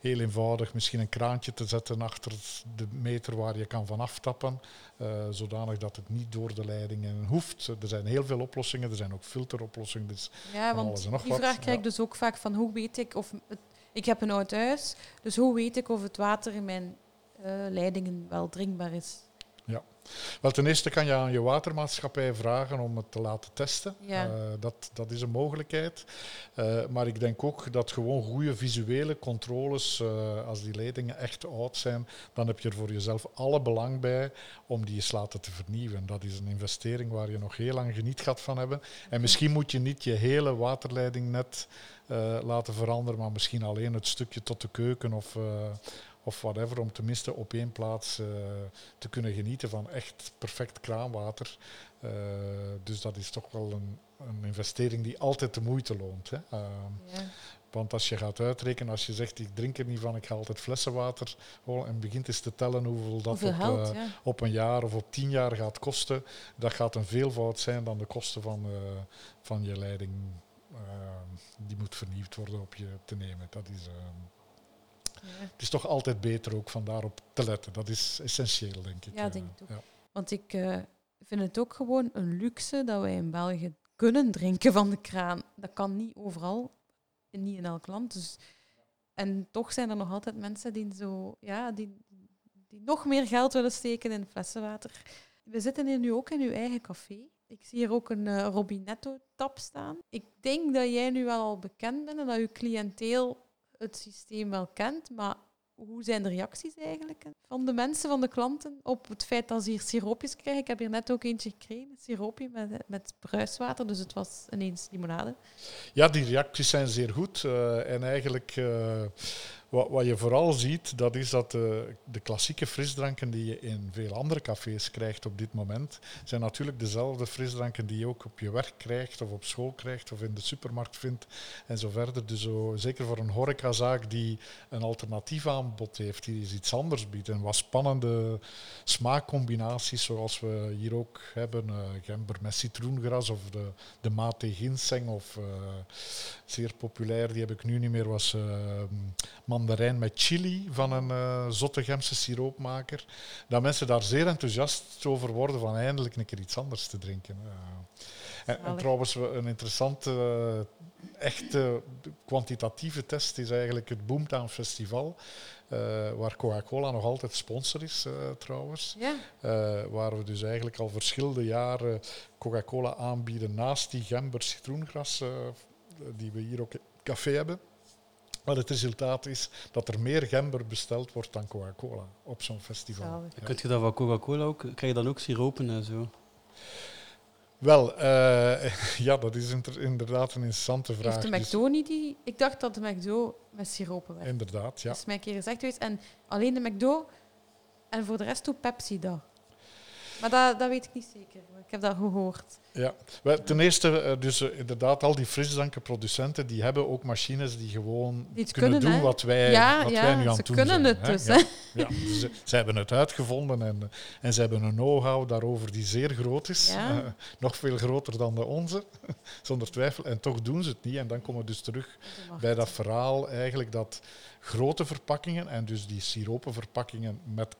heel eenvoudig misschien een kraantje te zetten achter de meter waar je kan van aftappen. zodanig dat het niet door de leidingen hoeft. Er zijn heel veel oplossingen, er zijn ook filteroplossingen. Dus Ja, want alles en nog die wat, vraag krijg ik dus ook vaak van hoe weet ik of... Ik heb een oud huis, dus hoe weet ik of het water in mijn eh, leidingen wel drinkbaar is? Wel, ten eerste kan je aan je watermaatschappij vragen om het te laten testen. Ja. Eh, dat, dat is een mogelijkheid. Eh, maar ik denk ook dat gewoon goede visuele controles, eh, als die leidingen echt oud zijn, dan heb je er voor jezelf alle belang bij om die eens laten te vernieuwen. Dat is een investering waar je nog heel lang geniet gaat van hebben. En misschien moet je niet je hele waterleidingnet eh, laten veranderen, maar misschien alleen het stukje tot de keuken of... eh, of whatever, om tenminste op één plaats eh, te kunnen genieten van echt perfect kraanwater. Eh, dus dat is toch wel een, een investering die altijd de moeite loont. Hè. Ja. want als je gaat uitrekenen, als je zegt ik drink er niet van, ik ga altijd flessenwater en begint eens te tellen hoeveel dat Hoeveel op, geld, eh, ja. op een jaar of op tien jaar gaat kosten, dat gaat een veelvoud zijn dan de kosten van, eh, van je leiding. eh, die moet vernieuwd worden op je te nemen. Dat is, ehm. Het is toch altijd beter ook van daarop te letten. Dat is essentieel, denk ik. Ja, eh, denk ik ook. ja. Want ik eh, vind het ook gewoon een luxe dat wij in België kunnen drinken van de kraan. Dat kan niet overal, niet in elk land. Dus, en toch zijn er nog altijd mensen die, zo, ja, die, die nog meer geld willen steken in flessenwater. We zitten hier nu ook in uw eigen café. Ik zie hier ook een eh, Robinetto-tap staan. Ik denk dat jij nu wel al bekend bent en dat uw cliënteel het systeem wel kent, maar hoe zijn de reacties eigenlijk van de mensen, van de klanten, op het feit dat ze hier siroopjes krijgen? Ik heb hier net ook eentje gekregen, een siroopje met, met bruiswater, dus het was ineens limonade. Ja, die reacties zijn zeer goed. eh, en eigenlijk, eh, wat, wat je vooral ziet, dat is dat de, de klassieke frisdranken die je in veel andere cafés krijgt op dit moment, zijn natuurlijk dezelfde frisdranken die je ook op je werk krijgt, of op school krijgt, of in de supermarkt vindt, en zo verder. Dus zo, zeker voor een horecazaak die een alternatief aanbod heeft, die iets anders biedt. En wat spannende smaakcombinaties, zoals we hier ook hebben, eh gember met citroengras, of de, de mate ginseng, of... eh, zeer populair, die heb ik nu niet meer, was eh, mandarijn met chili van een eh Zottegemse siroopmaker. Dat mensen daar zeer enthousiast over worden van eindelijk een keer iets anders te drinken. Eh, en, trouwens, we- een interessante, eh, echte kwantitatieve test is eigenlijk het Boomtown Festival, waar Coca-Cola nog altijd sponsor is trouwens. Ja, waar we dus eigenlijk al verschillende jaren Coca-Cola aanbieden naast die gember citroengras die we hier ook in het café hebben. Maar het resultaat is dat er meer gember besteld wordt dan Coca-Cola op zo'n festival. Ja. Kun je dat van Coca-Cola ook? Krijg je dan ook siropen en zo? Wel, eh, ja, dat is inderdaad een interessante vraag. heeft de Dus- McDo niet die... Ik dacht dat de McDo met siropen werkt. inderdaad, ja. Dat is mij een keer gezegd geweest. En alleen de McDo en voor de rest doet Pepsi dat. Maar dat, dat weet ik niet zeker. Ik heb dat gehoord. Ja, ten eerste, eh, dus eh, inderdaad, al die frisdrankenproducenten die hebben ook machines die gewoon Die het kunnen, kunnen, doen hè? wat wij, Ja, wat ja, wij nu aan ze het doen kunnen zijn. het hè. dus, Ja, hè. ja, dus, eh, ze hebben het uitgevonden en, en ze hebben een know-how daarover die zeer groot is. Nog veel groter dan de onze, zonder twijfel. En toch doen ze het niet. En dan komen we dus terug bij dat verhaal eigenlijk dat grote verpakkingen, en dus die siropenverpakkingen met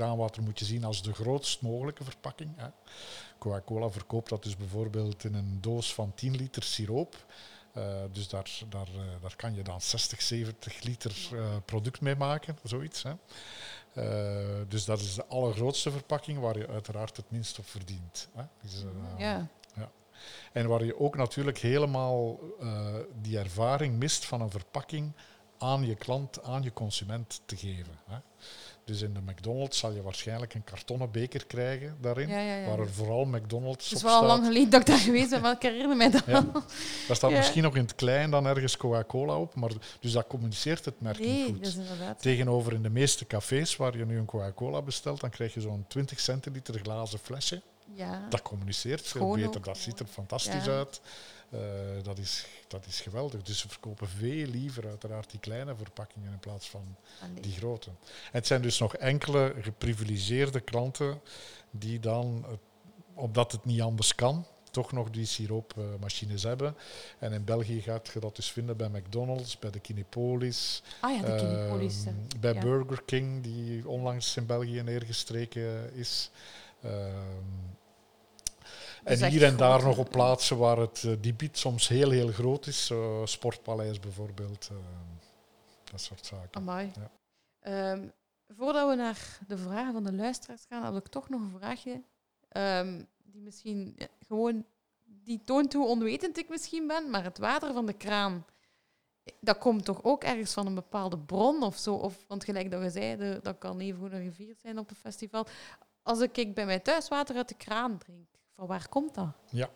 kraanwater moet je zien als de grootst mogelijke verpakking. Hè. Coca-Cola verkoopt dat dus bijvoorbeeld in een doos van 10 liter siroop. Eh, dus daar, daar, eh, daar kan je dan 60, 70 liter eh, product mee maken, zoiets. Hè. Dus dat is de allergrootste verpakking waar je uiteraard het minst op verdient. Hè. Dus, eh, Ja. en waar je ook natuurlijk helemaal die ervaring mist van een verpakking aan je klant, aan je consument te geven. Hè. Dus in de McDonald's zal je waarschijnlijk een kartonnen beker krijgen daarin, Ja, ja, ja. waar er vooral McDonald's Het is op wel al staat. lang geleden dat ik daar geweest ben, maar ik herinner mij dat. Daar staat misschien nog in het klein dan ergens Coca-Cola op, maar dus dat communiceert het merk niet Nee, goed. dat is inderdaad. Tegenover in de meeste cafés waar je nu een Coca-Cola bestelt, dan krijg je zo'n 20 centiliter glazen flesje. Ja. Dat communiceert veel beter, dat ziet er fantastisch uit. Eh, dat, is, dat is geweldig. Dus ze verkopen veel liever uiteraard die kleine verpakkingen in plaats van Allee. die grote. En het zijn dus nog enkele geprivilegeerde klanten die dan, eh, omdat het niet anders kan, toch nog die siroopmachines hebben. En in België gaat je dat dus vinden bij McDonald's, bij de Kinepolis, Ah ja, de Kinepolis. Ehm, bij Ja. Burger King, die onlangs in België neergestreken is. Ehm, is en echt hier en daar nog op plaatsen waar het eh, debiet soms heel, heel groot is. eh, Sportpaleis bijvoorbeeld. ehm, dat soort zaken. Amai. Ja. Ehm, voordat we naar de vragen van de luisteraars gaan, heb ik toch nog een vraagje. ehm, die misschien ja, gewoon... Die toont hoe onwetend ik misschien ben, maar het water van de kraan... Dat komt toch ook ergens van een bepaalde bron of zo? Of, want gelijk dat je zei, de- dat kan even goed een rivier zijn op een festival. Als ik ik bij mij thuis water uit de kraan drink, van waar komt dat? Ja.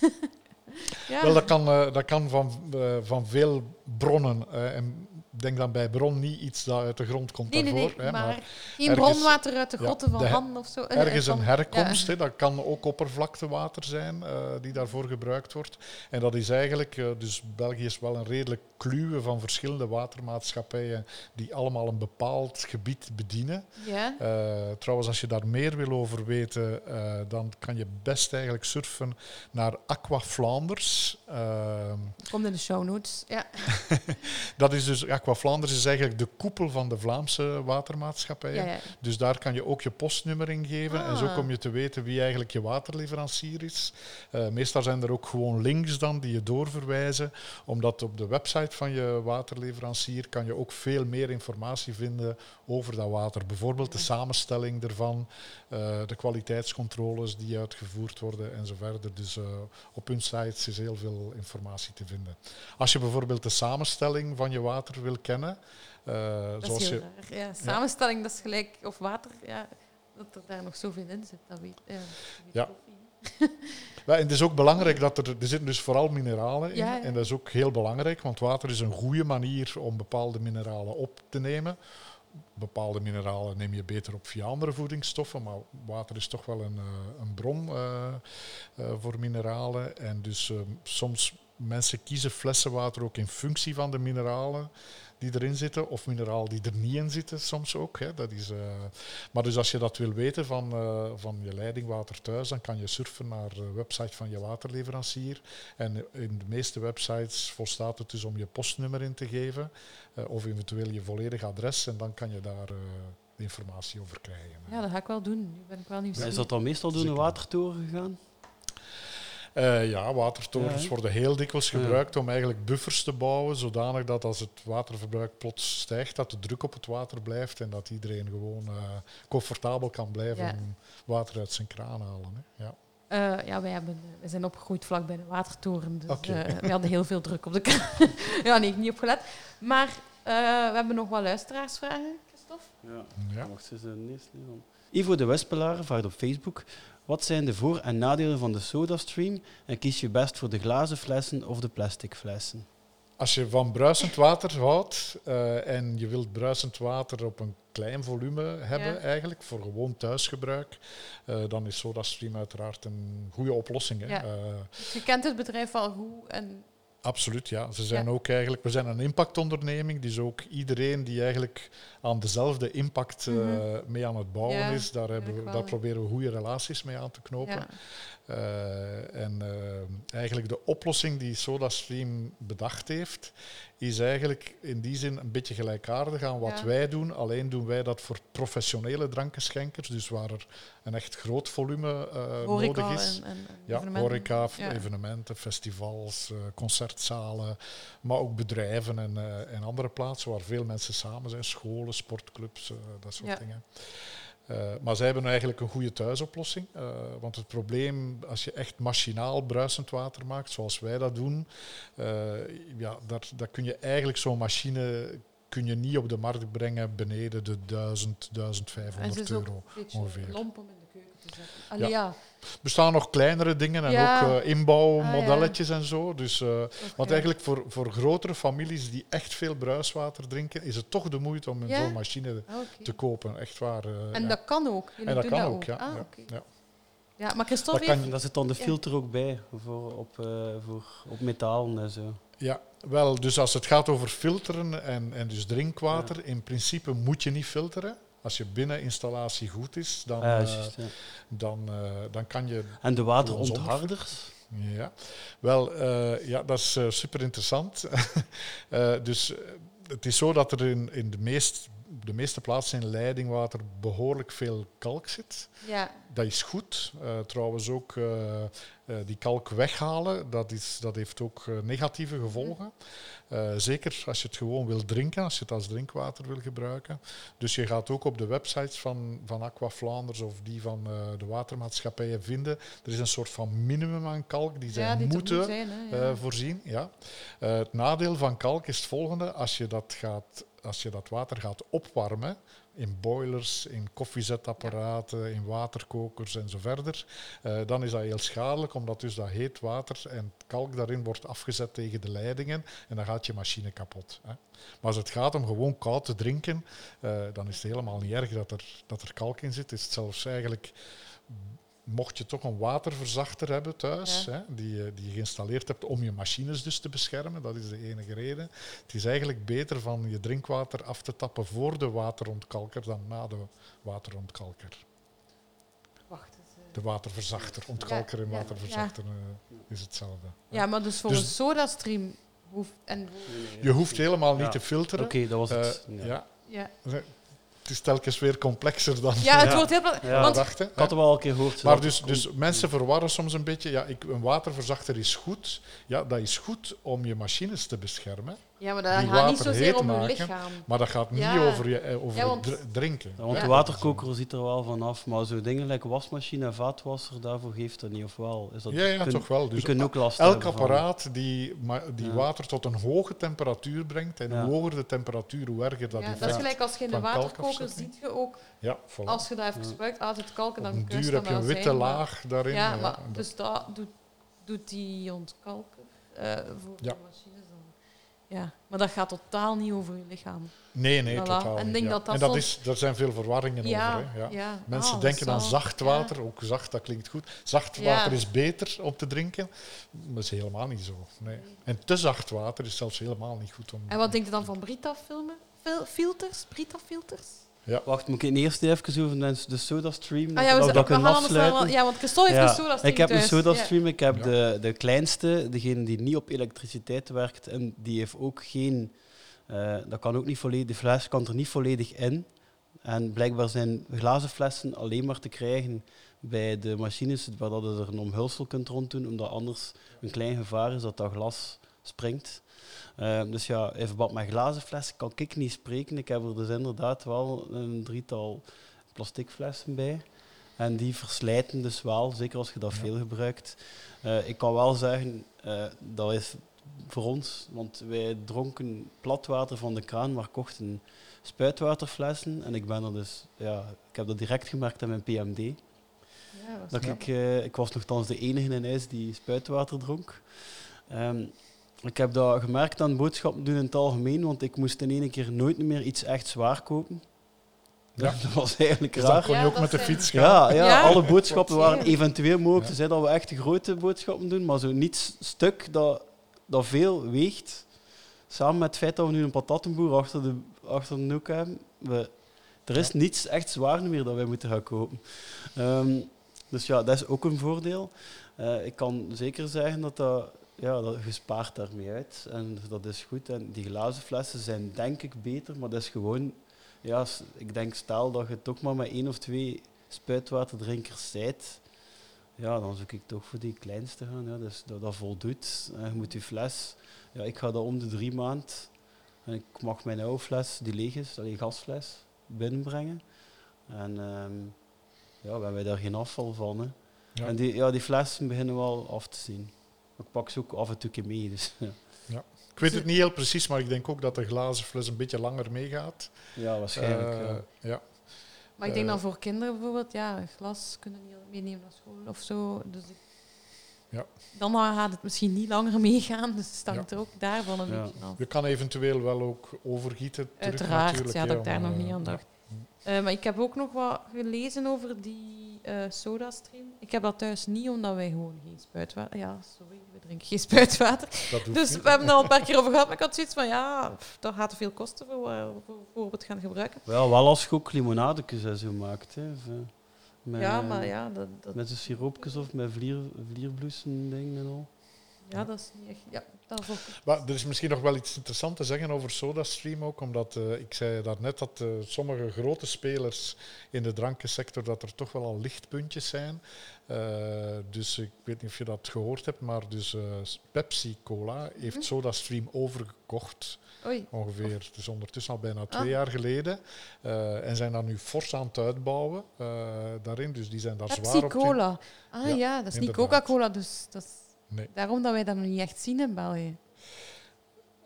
ja. Wel, dat kan, eh, dat kan van, eh, van veel bronnen. eh, en denk dan bij bron niet iets dat uit de grond komt nee, daarvoor. nee, hè, maar, geen ergens- bronwater uit de ja, grotten van Han of zo. Ergens een herkomst, ja. hè, dat kan ook oppervlaktewater zijn eh, die daarvoor gebruikt wordt. En dat is eigenlijk, eh, dus België is wel een redelijk kluwe van verschillende watermaatschappijen die allemaal een bepaald gebied bedienen. Ja. Eh, trouwens, als je daar meer wil over weten, eh, dan kan je best eigenlijk surfen naar Aqua Flanders. Ehm, Komt in de show notes. Ja. dat is dus, Aqua Flanders is eigenlijk de koepel van de Vlaamse watermaatschappijen. Ja, ja. Dus daar kan je ook je postnummer in geven. En zo Ah. kom je te weten wie eigenlijk je waterleverancier is. Eh, meestal zijn er ook gewoon links dan die je doorverwijzen. Omdat op de website van je waterleverancier kan je ook veel meer informatie vinden over dat water. Bijvoorbeeld de samenstelling ervan, eh, de kwaliteitscontroles die uitgevoerd worden en zo verder. Dus eh, op hun sites is heel veel informatie te vinden. Als je bijvoorbeeld de samenstelling van je water wil kennen, eh, Dat zoals is heel je raar. Ja, samenstelling, dat is gelijk... Of water, ja, dat er daar nog zoveel in zit. Dat weet, ja, Ja. en het is ook belangrijk dat er, er zitten dus vooral mineralen in. Ja. En dat is ook heel belangrijk, want water is een goede manier om bepaalde mineralen op te nemen. Bepaalde mineralen neem je beter op via andere voedingsstoffen, maar water is toch wel een, eh, een bron eh, voor mineralen. En dus eh, soms mensen kiezen flessenwater ook in functie van de mineralen die erin zitten, of mineralen die er niet in zitten soms ook. Hè. Dat is, eh, maar dus als je dat wil weten van, eh, van je leidingwater thuis, dan kan je surfen naar de website van je waterleverancier. En in de meeste websites volstaat het dus om je postnummer in te geven, eh, of eventueel je volledige adres, en dan kan je daar eh, de informatie over krijgen. Ja, dat ga ik wel doen. Nu ben ik wel Is nieuwsgierig. dat dan meestal door een watertoren gegaan? Eh, ja, watertorens Ja, worden heel dikwijls Ja. gebruikt om eigenlijk buffers te bouwen, zodanig dat als het waterverbruik plots stijgt, dat de druk op het water blijft en dat iedereen gewoon eh, comfortabel kan blijven Ja. water uit zijn kraan halen. Hè. Ja. Eh, ja, wij, hebben, we zijn opgegroeid vlak bij de watertoren. Dus eh, we hadden heel veel druk op de kraan. ja, nee, niet opgelet. Maar eh, we hebben nog wat luisteraarsvragen, Christophe. Ja. Ja. Wacht eens. Ivo de Wespelaar vraagt op Facebook: Wat zijn de voor- en nadelen van de SodaStream en kies je best voor de glazen flessen of de plastic flessen? als je van bruisend water houdt eh, en je wilt bruisend water op een klein volume hebben, Ja. eigenlijk, voor gewoon thuisgebruik, eh, dan is SodaStream uiteraard een goede oplossing. Hè. Ja. Eh, je kent het bedrijf wel goed. En Absoluut, ja. Ze zijn Ja. ook eigenlijk, we zijn een impactonderneming, dus ook iedereen die eigenlijk aan dezelfde impact eh, Mhm. mee aan het bouwen Ja, is, daar, hebben we, daar proberen we goede relaties mee aan te knopen. Eh, en eh, eigenlijk de oplossing die SodaStream bedacht heeft, is eigenlijk in die zin een beetje gelijkaardig aan wat Ja. wij doen. Alleen doen wij dat voor professionele drankenschenkers, dus waar er een echt groot volume eh, nodig is. en, en, en Ja, evenementen. horeca, Ja. evenementen, festivals, concertzalen, maar ook bedrijven en, en andere plaatsen waar veel mensen samen zijn, scholen, sportclubs, dat soort Ja. dingen. Eh, maar zij hebben eigenlijk een goede thuisoplossing. eh, want het probleem, als je echt machinaal bruisend water maakt, zoals wij dat doen, eh, ja, daar, daar kun je eigenlijk zo'n machine kun je niet op de markt brengen beneden de 1000, En 1500 ze is ook euro. een beetje ongeveer. lomp om in de keuken te zetten. Allee, Ja. ja. Er bestaan nog kleinere dingen en Ja. ook eh, inbouwmodelletjes en zo. Dus, eh. Want eigenlijk voor, voor grotere families die echt veel bruiswater drinken, is het toch de moeite om een Ja? zo'n machine Ah, te kopen. Echt waar. eh, En ja. dat kan ook. Jullie En dat doen kan dat ook, ja. Ah, ja, ja. Ja, maar Christophe kan daar zit dan de Ja. filter ook bij voor op, eh, voor, op metalen en zo. Ja, wel, dus als het gaat over filteren en, en dus drinkwater, in principe moet je niet filteren. Als je binneninstallatie goed is, dan, ja, eh, juist, ja. dan, eh, dan kan je En de waterontharders? Ja, wel, eh, ja, dat is super interessant. dus het is zo dat er in, in de, meest, de meeste plaatsen in leidingwater behoorlijk veel kalk zit. Ja, Dat is goed. Eh, trouwens ook eh, eh, die kalk weghalen, dat, is, dat heeft ook negatieve gevolgen. Eh, zeker als je het gewoon wil drinken, als je het als drinkwater wil gebruiken. Dus je gaat ook op de websites van, van Aqua Flanders of die van de watermaatschappijen vinden. Er is een soort van minimum aan kalk die zij ja die het moeten moet zijn. Hè, ja. voorzien. Ja. Het nadeel van kalk is het volgende. Als je dat, gaat, als je dat water gaat opwarmen, in boilers, in koffiezetapparaten, in waterkokers en zo verder, eh, dan is dat heel schadelijk, omdat dus dat heet water en kalk daarin wordt afgezet tegen de leidingen en dan gaat je machine kapot. Hè. Maar als het gaat om gewoon koud te drinken, eh, dan is het helemaal niet erg dat er, dat er kalk in zit. Is het zelfs eigenlijk mocht je toch een waterverzachter hebben thuis, Ja. hè, die, je- die je geïnstalleerd hebt om je machines dus te beschermen, dat is de enige reden. Het is eigenlijk beter van je drinkwater af te tappen voor de waterontkalker dan na de waterontkalker. Wacht eens. eh. De waterverzachter, ontkalker en waterverzachter eh, is hetzelfde. Ja, maar dus voor Dus- een sodastream hoeft... En, Je hoeft helemaal niet te filteren. Oké, dat was Eh, het. ja. ja. ja. Het is telkens weer complexer dan ja, het Ja. wordt heel... Ja. Want, dachten. Ik had het wel al een keer gehoord. Maar dus, dus komt- mensen verwarren soms een beetje. Ja, ik, een waterverzachter is goed. Ja, dat is goed om je machines te beschermen. Ja, maar dat die gaat niet zozeer om je maken, lichaam. Maar dat gaat niet Ja. over, je, eh, over Ja, want- dr- drinken. Ja, want de waterkoker ziet er wel vanaf, maar zo dingen like wasmachine en vaatwasser, daarvoor geeft dat niet, of wel? Is dat, Ja, ja kun- toch wel. Die Dus kunnen ook last elk van- apparaat die, die Ja. water tot een hoge temperatuur brengt. En Ja. hoe hoger de temperatuur, hoe erger dat Ja, effect. dat is gelijk als je in de waterkoker ziet je ook, Ja, voilà. als je daar even gebruikt, het kalken, dan kun je duur dat heb je een witte zijn, maar- laag daarin. Ja, ja, maar dat- dus dat doet, doet die ontkalker eh, voor Ja. de machines dan. Ja, maar dat gaat totaal niet over je lichaam. Nee, nee, Voilà. totaal En niet. denk ja. dat dat en dat soms- is, er zijn veel verwarringen Ja, over. Hè. Ja. ja. Mensen Ah, denken aan zacht water, ook zacht, dat klinkt goed. Zacht water is beter om te drinken, maar dat is helemaal niet zo. Nee. En te zacht water is zelfs helemaal niet goed om... En wat denk je dan van Brita-filmen? Fil- Filters? Brita-filters? Wacht, moet ik eerst even over de, de SodaStream? Ah ja, we, of z- dat we gaan wel... Ja, want Christophe heeft Ja, een SodaStream Ik heb een. SodaStream, ik heb Ja. de, de kleinste, degene die niet op elektriciteit werkt. En die heeft ook geen... eh, dat kan ook niet volledig, de fles kan er niet volledig in. En blijkbaar zijn glazen flessen alleen maar te krijgen bij de machines waar dat je er een omhulsel kunt ronddoen, omdat anders een klein gevaar is dat dat glas springt. Eh, dus ja, in verband met glazen flessen kan ik niet spreken. Ik heb er dus inderdaad wel een drietal plastic flessen bij. En die verslijten dus wel, zeker als je dat veel gebruikt. Eh, ik kan wel zeggen, eh, dat is voor ons, want wij dronken platwater van de kraan, maar kochten spuitwaterflessen. En ik ben er dus, ja, ik heb dat direct gemerkt aan mijn PMD. Ja, Dat ik, eh, ik was nogthans de enige in huis die spuitwater dronk. Ehm, Ik heb dat gemerkt aan boodschappen doen in het algemeen, want ik moest in één keer nooit meer iets echt zwaar kopen. Ja. Dat was eigenlijk Dus dan raar. kon je Ja, ook met de fiets gaan. Ja, ja, Ja. alle boodschappen waren eventueel mogelijk Ja. zijn dat we echt grote boodschappen doen, maar zo niet stuk dat, dat veel weegt. Samen met het feit dat we nu een patattenboer achter de, achter de noek hebben. We, er is niets echt zwaar meer dat wij moeten gaan kopen. Ehm, dus ja, dat is ook een voordeel. Eh, ik kan zeker zeggen dat dat, ja, dat je spaart daarmee uit. En dat is goed. En die glazen flessen zijn denk ik beter, maar dat is gewoon... Ja, ik denk, stel dat je toch maar met één of twee spuitwaterdrinkers zijt, ja, dan zoek ik toch voor die kleinste gaan. Ja, dus dat, dat voldoet. En je moet je fles... Ja, ik ga dat om de drie maand. En ik mag mijn oude fles, die leeg is, die gasfles, binnenbrengen. En ehm, ja, we hebben daar geen afval van. Hè. Ja. En die, ja, die flessen beginnen wel af te zien. Ik pak ze ook af en toe mee. Dus, ja. Ik weet het niet heel precies, maar ik denk ook dat de glazen fles een beetje langer meegaat. ja, waarschijnlijk. Eh, ja. ja. Maar ik denk Eh. dan voor kinderen bijvoorbeeld, ja, glas kunnen niet meenemen naar school of zo. Dus Ja. Dan gaat het misschien niet langer meegaan, dus het hangt Ja. er ook daarvan een Ja. beetje af. Je kan eventueel wel ook overgieten. terug Uiteraard, natuurlijk, ja, dat ik om, daar nog eh, niet aan ja. dacht. Eh, maar ik heb ook nog wat gelezen over die eh SodaStream. Ik heb dat thuis niet, omdat wij gewoon geen spuitwater... Ja, sorry, we drinken geen spuitwater. Dus niet. we hebben het al een paar keer over gehad, maar ik had zoiets van, ja, pff, dat gaat te veel kosten voor, eh, voor, voor we het gaan gebruiken. Ja, wel als je ook limonadekes en zo maakt. Hè. Eh, met, ja, maar ja, dat, dat, Met de siroopjes of met vlier, vlierbloesem dingen en al. Ja, dat is niet echt... Ja, dat is ook... Maar er is misschien nog wel iets interessants te zeggen over SodaStream ook, omdat eh, ik zei daarnet dat eh, sommige grote spelers in de drankensector dat er toch wel al lichtpuntjes zijn. Eh, dus ik weet niet of je dat gehoord hebt, maar dus Pepsi Cola heeft Mhm. SodaStream overgekocht. Oei. Ongeveer, is ondertussen al bijna twee Ah. jaar geleden. En zijn daar nu fors aan het uitbouwen daarin. Dus die zijn daar zwaar op. in- Pepsi-Cola. Ah Ja, ja, dat is niet. Coca-Cola, dus dat is Nee. daarom dat wij dat nog niet echt zien in België.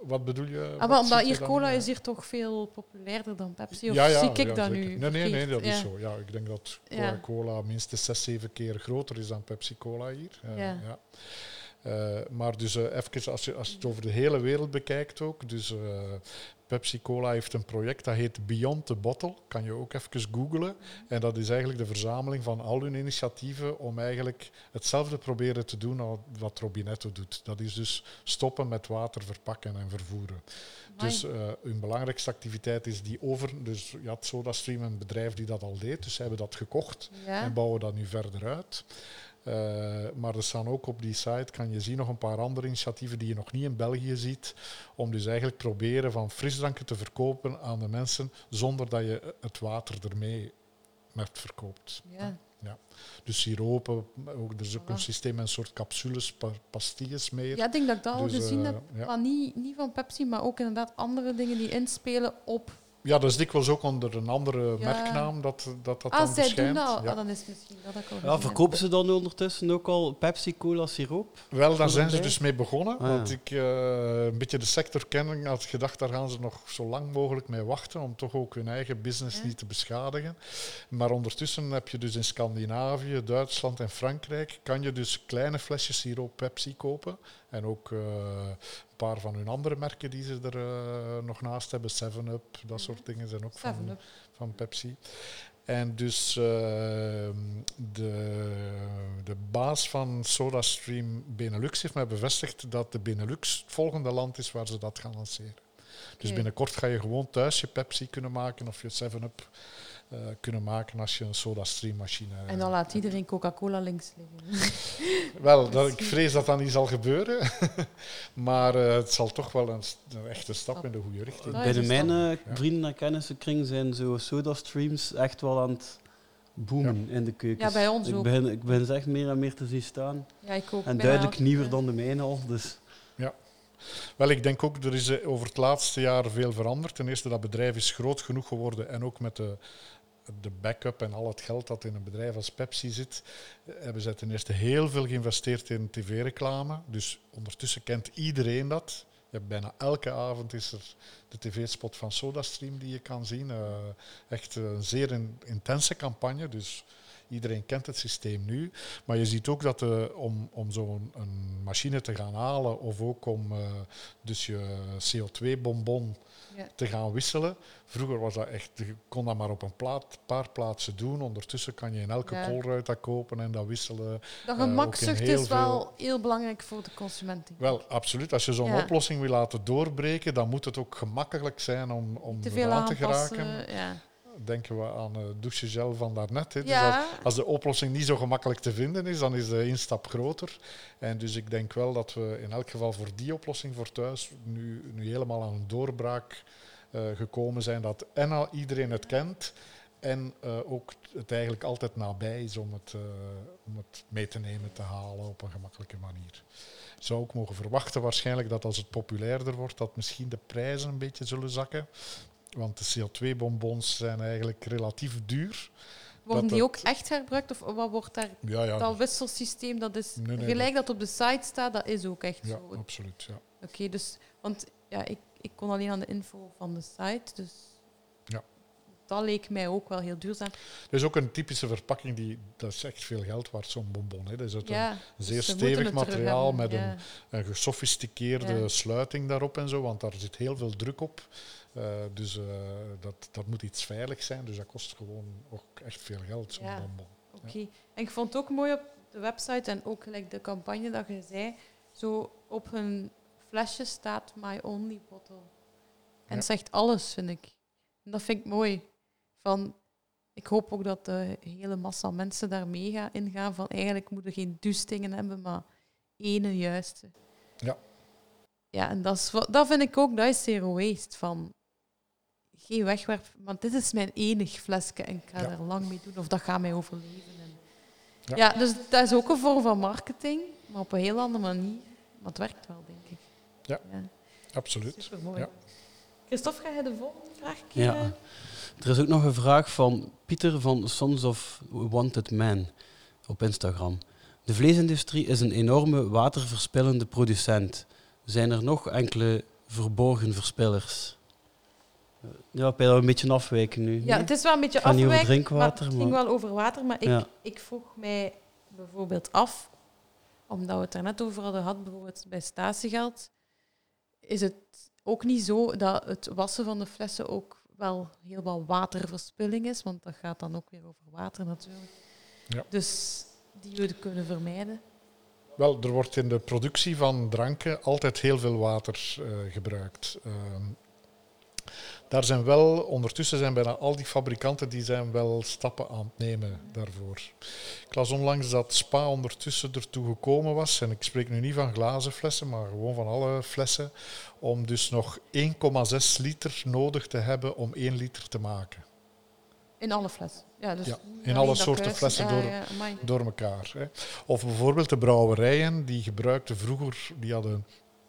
Wat bedoel je? Ah, wat omdat hier cola is hier toch veel populairder dan Pepsi, of ja, ja, zie ik ja, dat zeker. nu? Nee, nee, nee, dat is zo. Ja, ik denk dat. Coca-Cola minstens zes, zeven keer groter is dan Pepsi-Cola hier. Eh, Ja. Eh, maar dus eh, even, als je, als je het over de hele wereld bekijkt ook, dus eh, Pepsi-Cola heeft een project dat heet Beyond the Bottle, kan je ook even googlen. En dat is eigenlijk de verzameling van al hun initiatieven om eigenlijk hetzelfde proberen te doen als wat Robinetto doet. Dat is dus stoppen met water verpakken en vervoeren. Amai. Dus eh, hun belangrijkste activiteit is die over. Dus je had SodaStream, een bedrijf die dat al deed. Dus ze hebben dat gekocht ja. en bouwen dat nu verder uit. Eh, maar er staan ook op die site, kan je zien, nog een paar andere initiatieven die je nog niet in België ziet. Om dus eigenlijk proberen van frisdranken te verkopen aan de mensen zonder dat je het water ermee met verkoopt. Ja. Dus siropen, ook, er is ook een systeem met een soort capsules, pa- pastilles meer. ja, ik denk dat ik dat al Dus, gezien eh, heb. ja. Maar niet, niet van Pepsi, maar ook inderdaad andere dingen die inspelen op... Ja, dat is dikwijls ook onder een andere Ja. merknaam dat dat, dat ah, dan zij doen dat. Ja. Ah, dan is het misschien dat ik al Ja, verkopen ze dan ondertussen ook al Pepsi-Cola siroop? Wel, daar zijn ze dus mee begonnen. Ah, ja. Want ik eh, een beetje de sector ken, had gedacht, daar gaan ze nog zo lang mogelijk mee wachten, om toch ook hun eigen business Ja. niet te beschadigen. Maar ondertussen heb je dus in Scandinavië, Duitsland en Frankrijk, kan je dus kleine flesjes siroop Pepsi kopen. En ook eh, een paar van hun andere merken die ze er eh, nog naast hebben, 7-Up, dat soort dingen zijn ook van, 7-Up. van Pepsi. En dus eh, de, de baas van SodaStream Benelux heeft mij bevestigd dat de Benelux het volgende land is waar ze dat gaan lanceren. Dus binnenkort ga je gewoon thuis je Pepsi kunnen maken of je 7-Up eh, kunnen maken als je een SodaStream machine En dan laat iedereen Coca-Cola links liggen. Wel, dat, ik vrees dat dat niet zal gebeuren. maar eh, het zal toch wel een, een echte stap in de goede richting. Dat is Binnen een mijn stap. eh, vrienden en kennissenkring zijn zo soda-streams echt wel aan het boomen in de keukens. Ja, bij ons ik ook. begin, ik begin ze echt meer en meer te zien staan. Ja, ik ook. En duidelijk nieuwer dan de mijne al. Dus. Wel, ik denk ook, er is eh, over het laatste jaar veel veranderd. Ten eerste, dat bedrijf is groot genoeg geworden en ook met de, de backup en al het geld dat in een bedrijf als Pepsi zit, hebben zij ten eerste heel veel geïnvesteerd in tv-reclame. Dus ondertussen kent iedereen dat. Je hebt bijna elke avond is er de tv-spot van SodaStream die je kan zien. Eh, echt een zeer in- intense campagne. Dus Iedereen kent het systeem nu. Maar je ziet ook dat de, om, om zo'n machine te gaan halen of ook om eh, dus je CO2-bonbon Ja. te gaan wisselen. Vroeger was dat echt, je kon dat maar op een plaat, paar plaatsen doen. Ondertussen kan je in elke Ja. koolruit dat kopen en dat wisselen. Dat Eh, gemakzucht is wel heel belangrijk voor de consument. Wel, absoluut. Als je zo'n Ja. oplossing wil laten doorbreken, dan moet het ook gemakkelijk zijn om, om Te eraan te geraken. Ja. Denken we aan uh, douchegel van daarnet. Hè. Dus als, als de oplossing niet zo gemakkelijk te vinden is, dan is de instap groter. En dus ik denk wel dat we in elk geval voor die oplossing voor thuis nu, nu helemaal aan een doorbraak eh, gekomen zijn. Dat en al iedereen het kent en eh, ook het eigenlijk altijd nabij is om het, eh, om het mee te nemen, te halen op een gemakkelijke manier. Ik zou ook mogen verwachten waarschijnlijk dat als het populairder wordt, dat misschien de prijzen een beetje zullen zakken. Want de CO2-bonbons zijn eigenlijk relatief duur. Worden Dat die dat- ook echt herbruikt? Of wat wordt daar... Ja, ja, Dat wisselsysteem, dat is... Nee, nee, gelijk dat op de site staat, dat is ook echt ja zo. Oké, absoluut. Ja. dus... Want ja, ik, ik kon alleen aan de info van de site, dus... Ja. Dat leek mij ook wel heel duurzaam. Er is ook een typische verpakking, die, dat is echt veel geld waard, zo'n bonbon. Hè. Dat is uit Ja, een dus zeer ze stevig materiaal met een, een gesofisticeerde sluiting daarop en zo, want daar zit heel veel druk op. Eh, dus eh, dat, dat moet iets veilig zijn, dus dat kost gewoon ook echt veel geld, zo'n Ja. bonbon. Oké. En ik vond het ook mooi op de website en ook gelijk de campagne dat je zei, zo op hun flesje staat My Only Bottle. En Ja. zegt alles, vind ik. En dat vind ik mooi. Van, ik hoop ook dat de hele massa mensen daar mee gaan ingaan van eigenlijk moeten geen dustingen hebben, maar ene juiste. Ja. Ja, en dat, is, dat vind ik ook, dat is zero waste. Van, geen wegwerp, want dit is mijn enig flesje en ik ga Ja. er lang mee doen of dat gaat mij overleven. En Ja. ja. dus dat is ook een vorm van marketing, maar op een heel andere manier. Maar het werkt wel, denk ik. Ja. Absoluut. Supermooi. Ja. Christophe, ga je de volgende vraag Ja. kiezen? Er is ook nog een vraag van Pieter van Sons of Wanted Man op Instagram. De vleesindustrie is een enorme waterverspillende producent. Zijn er nog enkele verborgen verspillers? Ja, ben je dat een beetje afwijken nu? Ja, het is wel een beetje Het maar drinkwater, het ging maar- wel over water. Maar ik, Ja. ik vroeg mij bijvoorbeeld af, omdat we het er net over hadden gehad, bijvoorbeeld bij statiegeld, is het ook niet zo dat het wassen van de flessen ook wel heel wat waterverspilling is, want dat gaat dan ook weer over water natuurlijk. Ja. Dus die we kunnen vermijden. Wel, er wordt in de productie van dranken altijd heel veel water eh, gebruikt. Ehm, daar zijn wel, ondertussen zijn bijna al die fabrikanten die zijn wel stappen aan het nemen daarvoor. Ik las onlangs dat Spa ondertussen ertoe gekomen was, en ik spreek nu niet van glazen flessen, maar gewoon van alle flessen, om dus nog 1,6 liter nodig te hebben om 1 liter te maken. In alle flessen. Ja, dus Ja, in alle soorten kruis- flessen door- ja, door elkaar. Hè. Of bijvoorbeeld de brouwerijen, die gebruikten vroeger, die hadden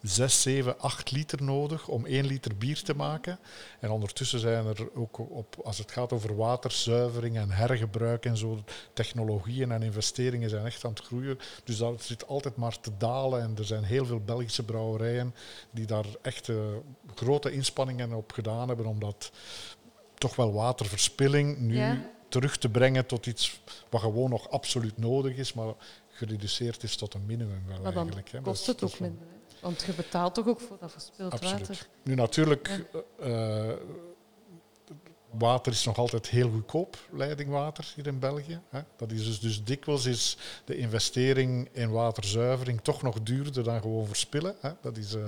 6, 7, 8 liter nodig om 1 liter bier te maken. En ondertussen zijn er ook op, als het gaat over waterzuivering en hergebruik en zo, technologieën en investeringen zijn echt aan het groeien. Dus dat zit altijd maar te dalen en er zijn heel veel Belgische brouwerijen die daar echt eh, grote inspanningen op gedaan hebben om dat toch wel waterverspilling nu Ja. terug te brengen tot iets wat gewoon nog absoluut nodig is, maar gereduceerd is tot een minimum wel Maar dan eigenlijk. hè. kost het dat ook minder. Want je betaalt toch ook voor dat verspild Absoluut. water. Nu natuurlijk, eh, eh, water is nog altijd heel goedkoop, leidingwater hier in België. Dat is dus, dus dikwijls is de investering in waterzuivering toch nog duurder dan gewoon verspillen. Dat is, eh,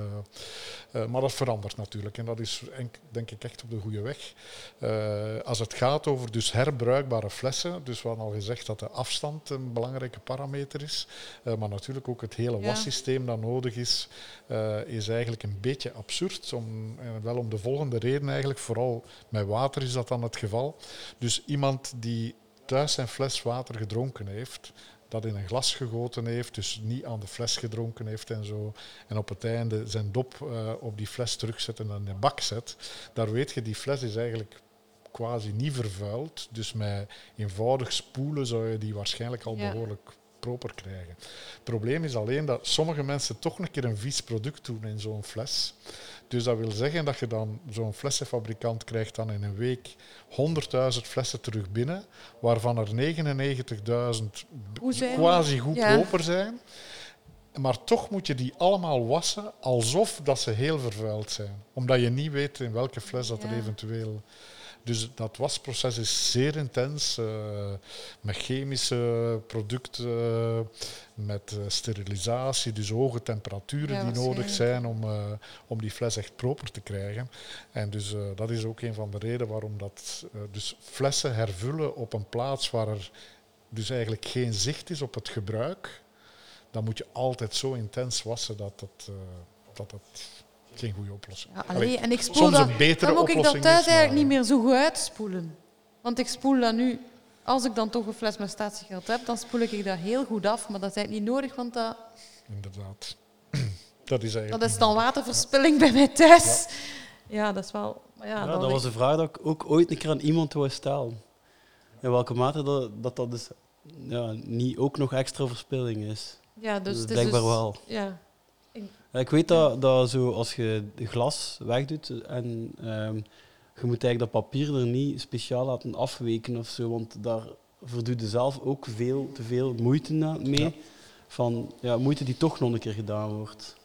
eh, maar dat verandert natuurlijk en dat is enk- denk ik echt op de goede weg. Eh, als het gaat over dus herbruikbare flessen, dus we hadden al gezegd dat de afstand een belangrijke parameter is, maar natuurlijk ook het hele wassysteem dat nodig is, is eigenlijk een beetje absurd. Om, en wel om de volgende reden eigenlijk, vooral met water is dat dan het geval. Dus iemand die thuis zijn fles water gedronken heeft, dat in een glas gegoten heeft, dus niet aan de fles gedronken heeft en zo, en op het einde zijn dop eh, op die fles terugzet en dan in de bak zet, daar weet je, die fles is eigenlijk quasi niet vervuild. Dus met eenvoudig spoelen zou je die waarschijnlijk al Ja. behoorlijk proper krijgen. Het probleem is alleen dat sommige mensen toch een keer een vies product doen in zo'n fles. Dus dat wil zeggen dat je dan zo'n flessenfabrikant krijgt dan in een week 100.000 flessen terug binnen, waarvan er 99.000 Hoe zijn die? quasi goedkoper zijn. Maar toch moet je die allemaal wassen alsof dat ze heel vervuild zijn. Omdat je niet weet in welke fles dat er eventueel... Dus dat wasproces is zeer intens, eh, met chemische producten, met eh, sterilisatie, dus hoge temperaturen Ja, die nodig zijn om, eh, om die fles echt proper te krijgen. En dus dat is ook een van de redenen waarom dat... dus flessen hervullen op een plaats waar er dus eigenlijk geen zicht is op het gebruik, dan moet je altijd zo intens wassen dat eh, dat, dat geen goede oplossing Ja, allee, en ik spoel soms dat, een betere dan moet ik dat thuis is, eigenlijk maar- niet meer zo goed uitspoelen. Want ik spoel dat nu, als ik dan toch een fles met statiegeld heb, dan spoel ik dat heel goed af. Maar dat is eigenlijk niet nodig, want dat, Inderdaad. Dat is eigenlijk... dat is dan waterverspilling bij mij thuis. Ja, dat is wel... Maar ja, Ja, dan dat was een vraag dat ik ook ooit een keer aan iemand wou stellen. In welke mate dat dat, dat dus ja, niet ook nog extra verspilling is. ja, dus, Dus het is blijkbaar dus- wel. Ja. Ik weet dat, dat zo als je glas wegdoet en ehm, je moet eigenlijk dat papier er niet speciaal laten afweken of zo, want daar verdoe je zelf ook veel te veel moeite mee. Ja. Van ja, moeite die toch nog een keer gedaan wordt.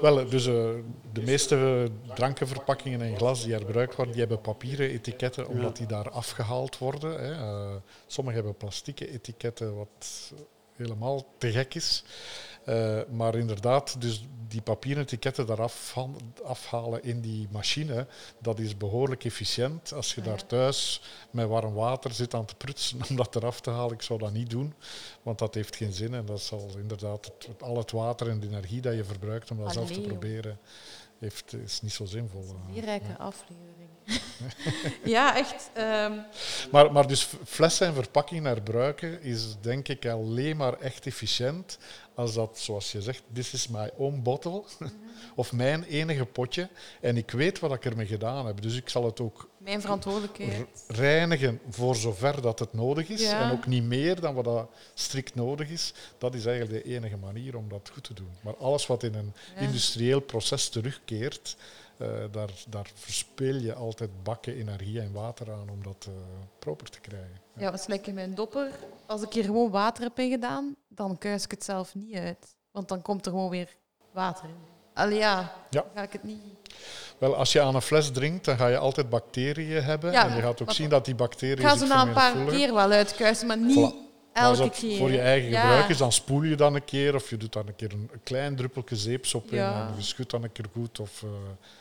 Wel, dus eh, de meeste drankenverpakkingen en glas die herbruikt worden, die hebben papieren etiketten, omdat die daar afgehaald worden. Hè. Eh, sommige hebben plastieke etiketten, wat helemaal te gek is. Eh, maar inderdaad, dus die papieren etiketten daar afha- afhalen in die machine, dat is behoorlijk efficiënt. Als je daar thuis met warm water zit aan te prutsen om dat eraf te halen, ik zou dat niet doen, want dat heeft geen zin. En dat zal inderdaad het, al het water en de energie dat je verbruikt om dat zelf te proberen, heeft, is niet zo zinvol. eh. Weer rijke aflevering. ja, echt. ehm, Maar, maar dus f- flessen en verpakkingen herbruiken is denk ik alleen maar echt efficiënt als dat, zoals je zegt, this is my own bottle, of mijn enige potje, en ik weet wat ik ermee gedaan heb. Dus ik zal het ook mijn verantwoordelijkheid. reinigen voor zover dat het nodig is, Ja. en ook niet meer dan wat dat strikt nodig is. Dat is eigenlijk de enige manier om dat goed te doen. Maar alles wat in een Ja. industrieel proces terugkeert, eh, daar, daar verspil je altijd bakken energie en water aan om dat eh, proper te krijgen. Ja, dat is lekker in mijn dopper. Als ik hier gewoon water heb in gedaan, dan kuis ik het zelf niet uit. Want dan komt er gewoon weer water in. Allee, ja, Ja. dan ga ik het niet... Wel, als je aan een fles drinkt, dan ga je altijd bacteriën hebben. Ja, en je gaat ook zien dat die bacteriën Ik ga ze na een paar keer wel uitkuisen, maar niet Voilà. Maar als elke dat keer. voor je eigen Ja. gebruik is, dan spoel je dan een keer of je doet dan een keer een, een klein druppeltje zeepsop in Ja. en je schudt dan een keer goed. Of, eh,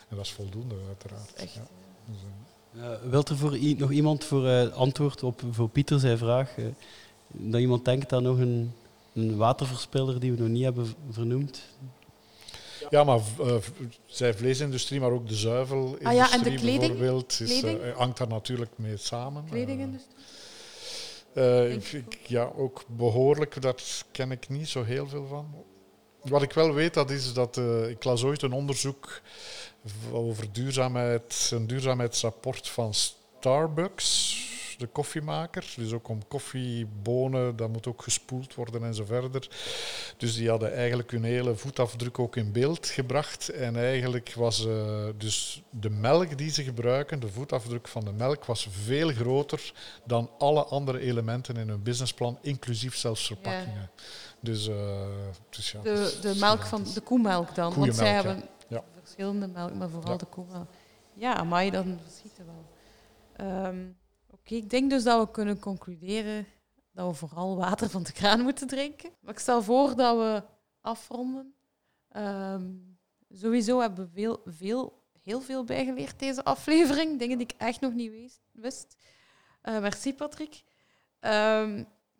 en dat is voldoende, uiteraard. Echt. Ja. Dus, eh, Uh, wilt er voor nog iemand voor eh, antwoord op voor Pieter zijn vraag? eh, dat iemand denkt aan nog een, een waterverspiller die we nog niet hebben vernoemd? Ja, maar zij vleesindustrie, maar ook de zuivelindustrie Ah ja, en de kleding? bijvoorbeeld, is, Kleding? hangt daar natuurlijk mee samen. Kledingindustrie? Eh, ik- ja, ook behoorlijk, daar ken ik niet zo heel veel van. Wat ik wel weet, dat is dat eh, ik las ooit een onderzoek over duurzaamheid, een duurzaamheidsrapport van Starbucks, de koffiemaker. Dus ook om koffiebonen, dat moet ook gespoeld worden en zo verder. Dus die hadden eigenlijk hun hele voetafdruk ook in beeld gebracht. En eigenlijk was eh, dus de melk die ze gebruiken, de voetafdruk van de melk, was veel groter dan alle andere elementen in hun businessplan, inclusief zelfs verpakkingen. Dus, eh, dus ja, De, is- de melk van de koemelk dan. Want zij ja. hebben Ja. verschillende melk, maar vooral de koemelk. Ja, maar dan verschieten wel. Ehm, Oké, ik denk dus dat we kunnen concluderen dat we vooral water van de kraan moeten drinken. Maar ik stel voor dat we afronden. Ehm, sowieso hebben we veel, veel, heel veel bijgeleerd deze aflevering. Dingen die ik echt nog niet wist. Eh, merci, Patrick. Ehm,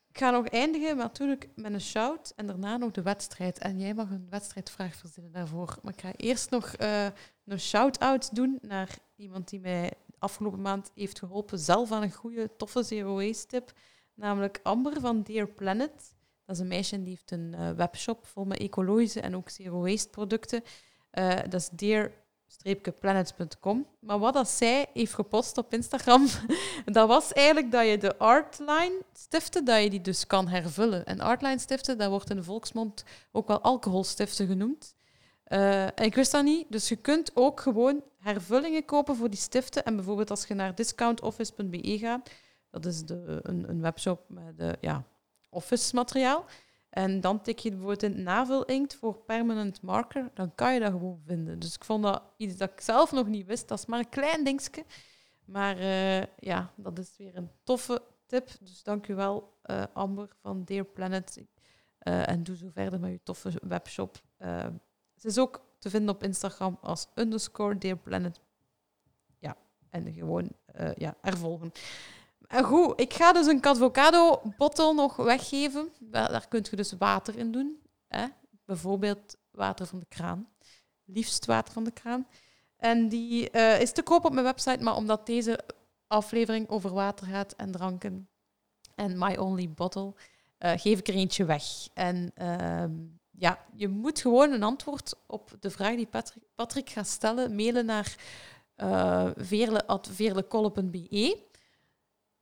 ik ga nog eindigen natuurlijk met een shout en daarna nog de wedstrijd. En jij mag een wedstrijdvraag verzinnen daarvoor. Maar ik ga eerst nog eh, een shout-out doen naar iemand die mij afgelopen maand heeft geholpen zelf aan een goede, toffe zero waste tip. Namelijk Amber van Dear Planet. Dat is een meisje die heeft een eh, webshop vol met ecologische en ook zero waste producten. Eh, dat is dear-planet.com. Maar wat dat zij heeft gepost op Instagram, dat was eigenlijk dat je de Artline stiften, dat je die dus kan hervullen. En Artline stiften, dat wordt in de volksmond ook wel alcoholstiften genoemd. Eh, ik wist dat niet. Dus je kunt ook gewoon hervullingen kopen voor die stiften. En bijvoorbeeld als je naar discountoffice.be gaat, dat is de, een, een webshop met de, ja, office materiaal. En dan tik je bijvoorbeeld in navelinkt voor permanent marker, dan kan je dat gewoon vinden. Dus ik vond dat iets dat ik zelf nog niet wist. Dat is maar een klein dingetje. Maar eh, ja, dat is weer een toffe tip. Dus dank u wel, eh, Amber van Dear Planet. En doe zo verder met je toffe webshop. Ze is ook te vinden op Instagram als underscore Dear Planet. Ja, en gewoon uh, ja, er volgen. En goed, ik ga dus een avocado bottle nog weggeven. Daar kunt je dus water in doen. Hè? Bijvoorbeeld water van de kraan. Liefst water van de kraan. En die uh, is te koop op mijn website, maar omdat deze aflevering over water gaat en dranken en My Only Bottle, geef ik er eentje weg. En uh, ja, je moet gewoon een antwoord op de vraag die Patrick, Patrick gaat stellen mailen naar uh.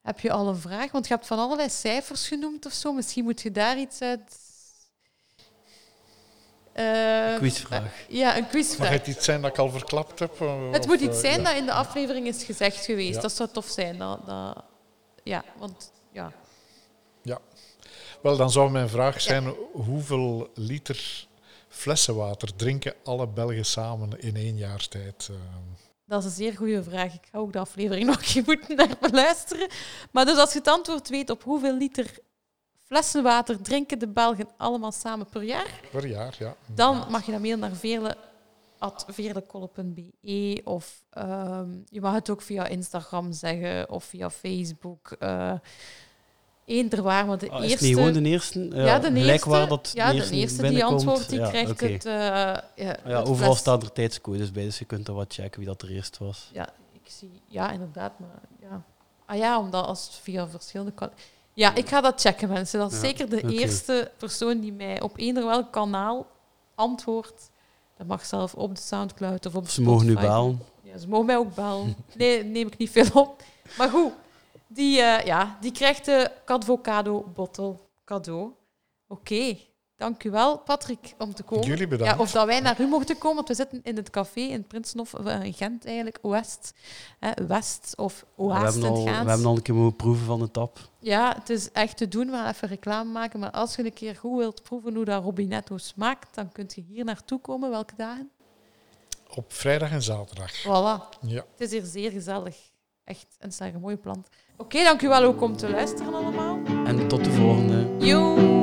Heb je al een vraag? Want je hebt van allerlei cijfers genoemd of zo. Misschien moet je daar iets uit... Uh, quizvraag. Ja, een quizvraag. Mag het iets zijn dat ik al verklapt heb? Het moet iets zijn ja. dat in de aflevering is gezegd geweest. Ja. Dat zou tof zijn. Dat, dat, ja, want. Wel, dan zou mijn vraag zijn: ja. hoeveel liter flessenwater drinken alle Belgen samen in één jaar tijd? Uh, dat is een zeer goede vraag. Ik ga ook de aflevering nog je moeten naar beluisteren. Maar dus als je het antwoord weet op hoeveel liter flessen water drinken de Belgen allemaal samen per jaar? Per jaar, ja. Dan mag je dat mailen naar veerle veerlekolle.be of um, je mag het ook via Instagram zeggen of via Facebook. Uh, Eender waar, maar de oh, eerste... Is gewoon de eerste? Ja, ja de eerste, waar dat ja, de eerste, eerste die antwoordt, die ja, krijgt okay. het... Uh, ja, ja, het overal fles. staan er tijdscodes bij, dus je kunt er wat checken wie dat er eerst was. Ja, ik zie... Ja, inderdaad, maar ja... Ah ja, omdat als het via verschillende... Kan... Ja, ik ga dat checken, mensen. Dat is Ja, zeker de eerste persoon die mij op eender welk kanaal antwoordt. Dat mag zelf op de Soundcloud of op Ze mogen nu bellen. Ja, ze mogen mij ook bellen. Nee, neem ik niet veel op. Maar goed, die, eh, ja, die krijgt de Cadvocado bottle cadeau. Oké, dank u wel, Patrick, om te komen. Jullie bedankt. Ja, of dat wij naar u mochten komen, want we zitten in het café in Prinsenhof, of in Gent eigenlijk, West. Hè, West of We Oast al, we Gaans. hebben al een keer mogen proeven van de tap. Ja, het is echt te doen. We gaan even reclame maken. Maar als je een keer goed wilt proeven hoe dat Robinetto smaakt, dan kunt je hier naartoe komen. Welke dagen? Op vrijdag en zaterdag. Voilà. Ja. Het is hier zeer gezellig. Echt. En het is daar een mooie plant. Oké, dank u wel ook om te luisteren allemaal. En tot de volgende. Yo!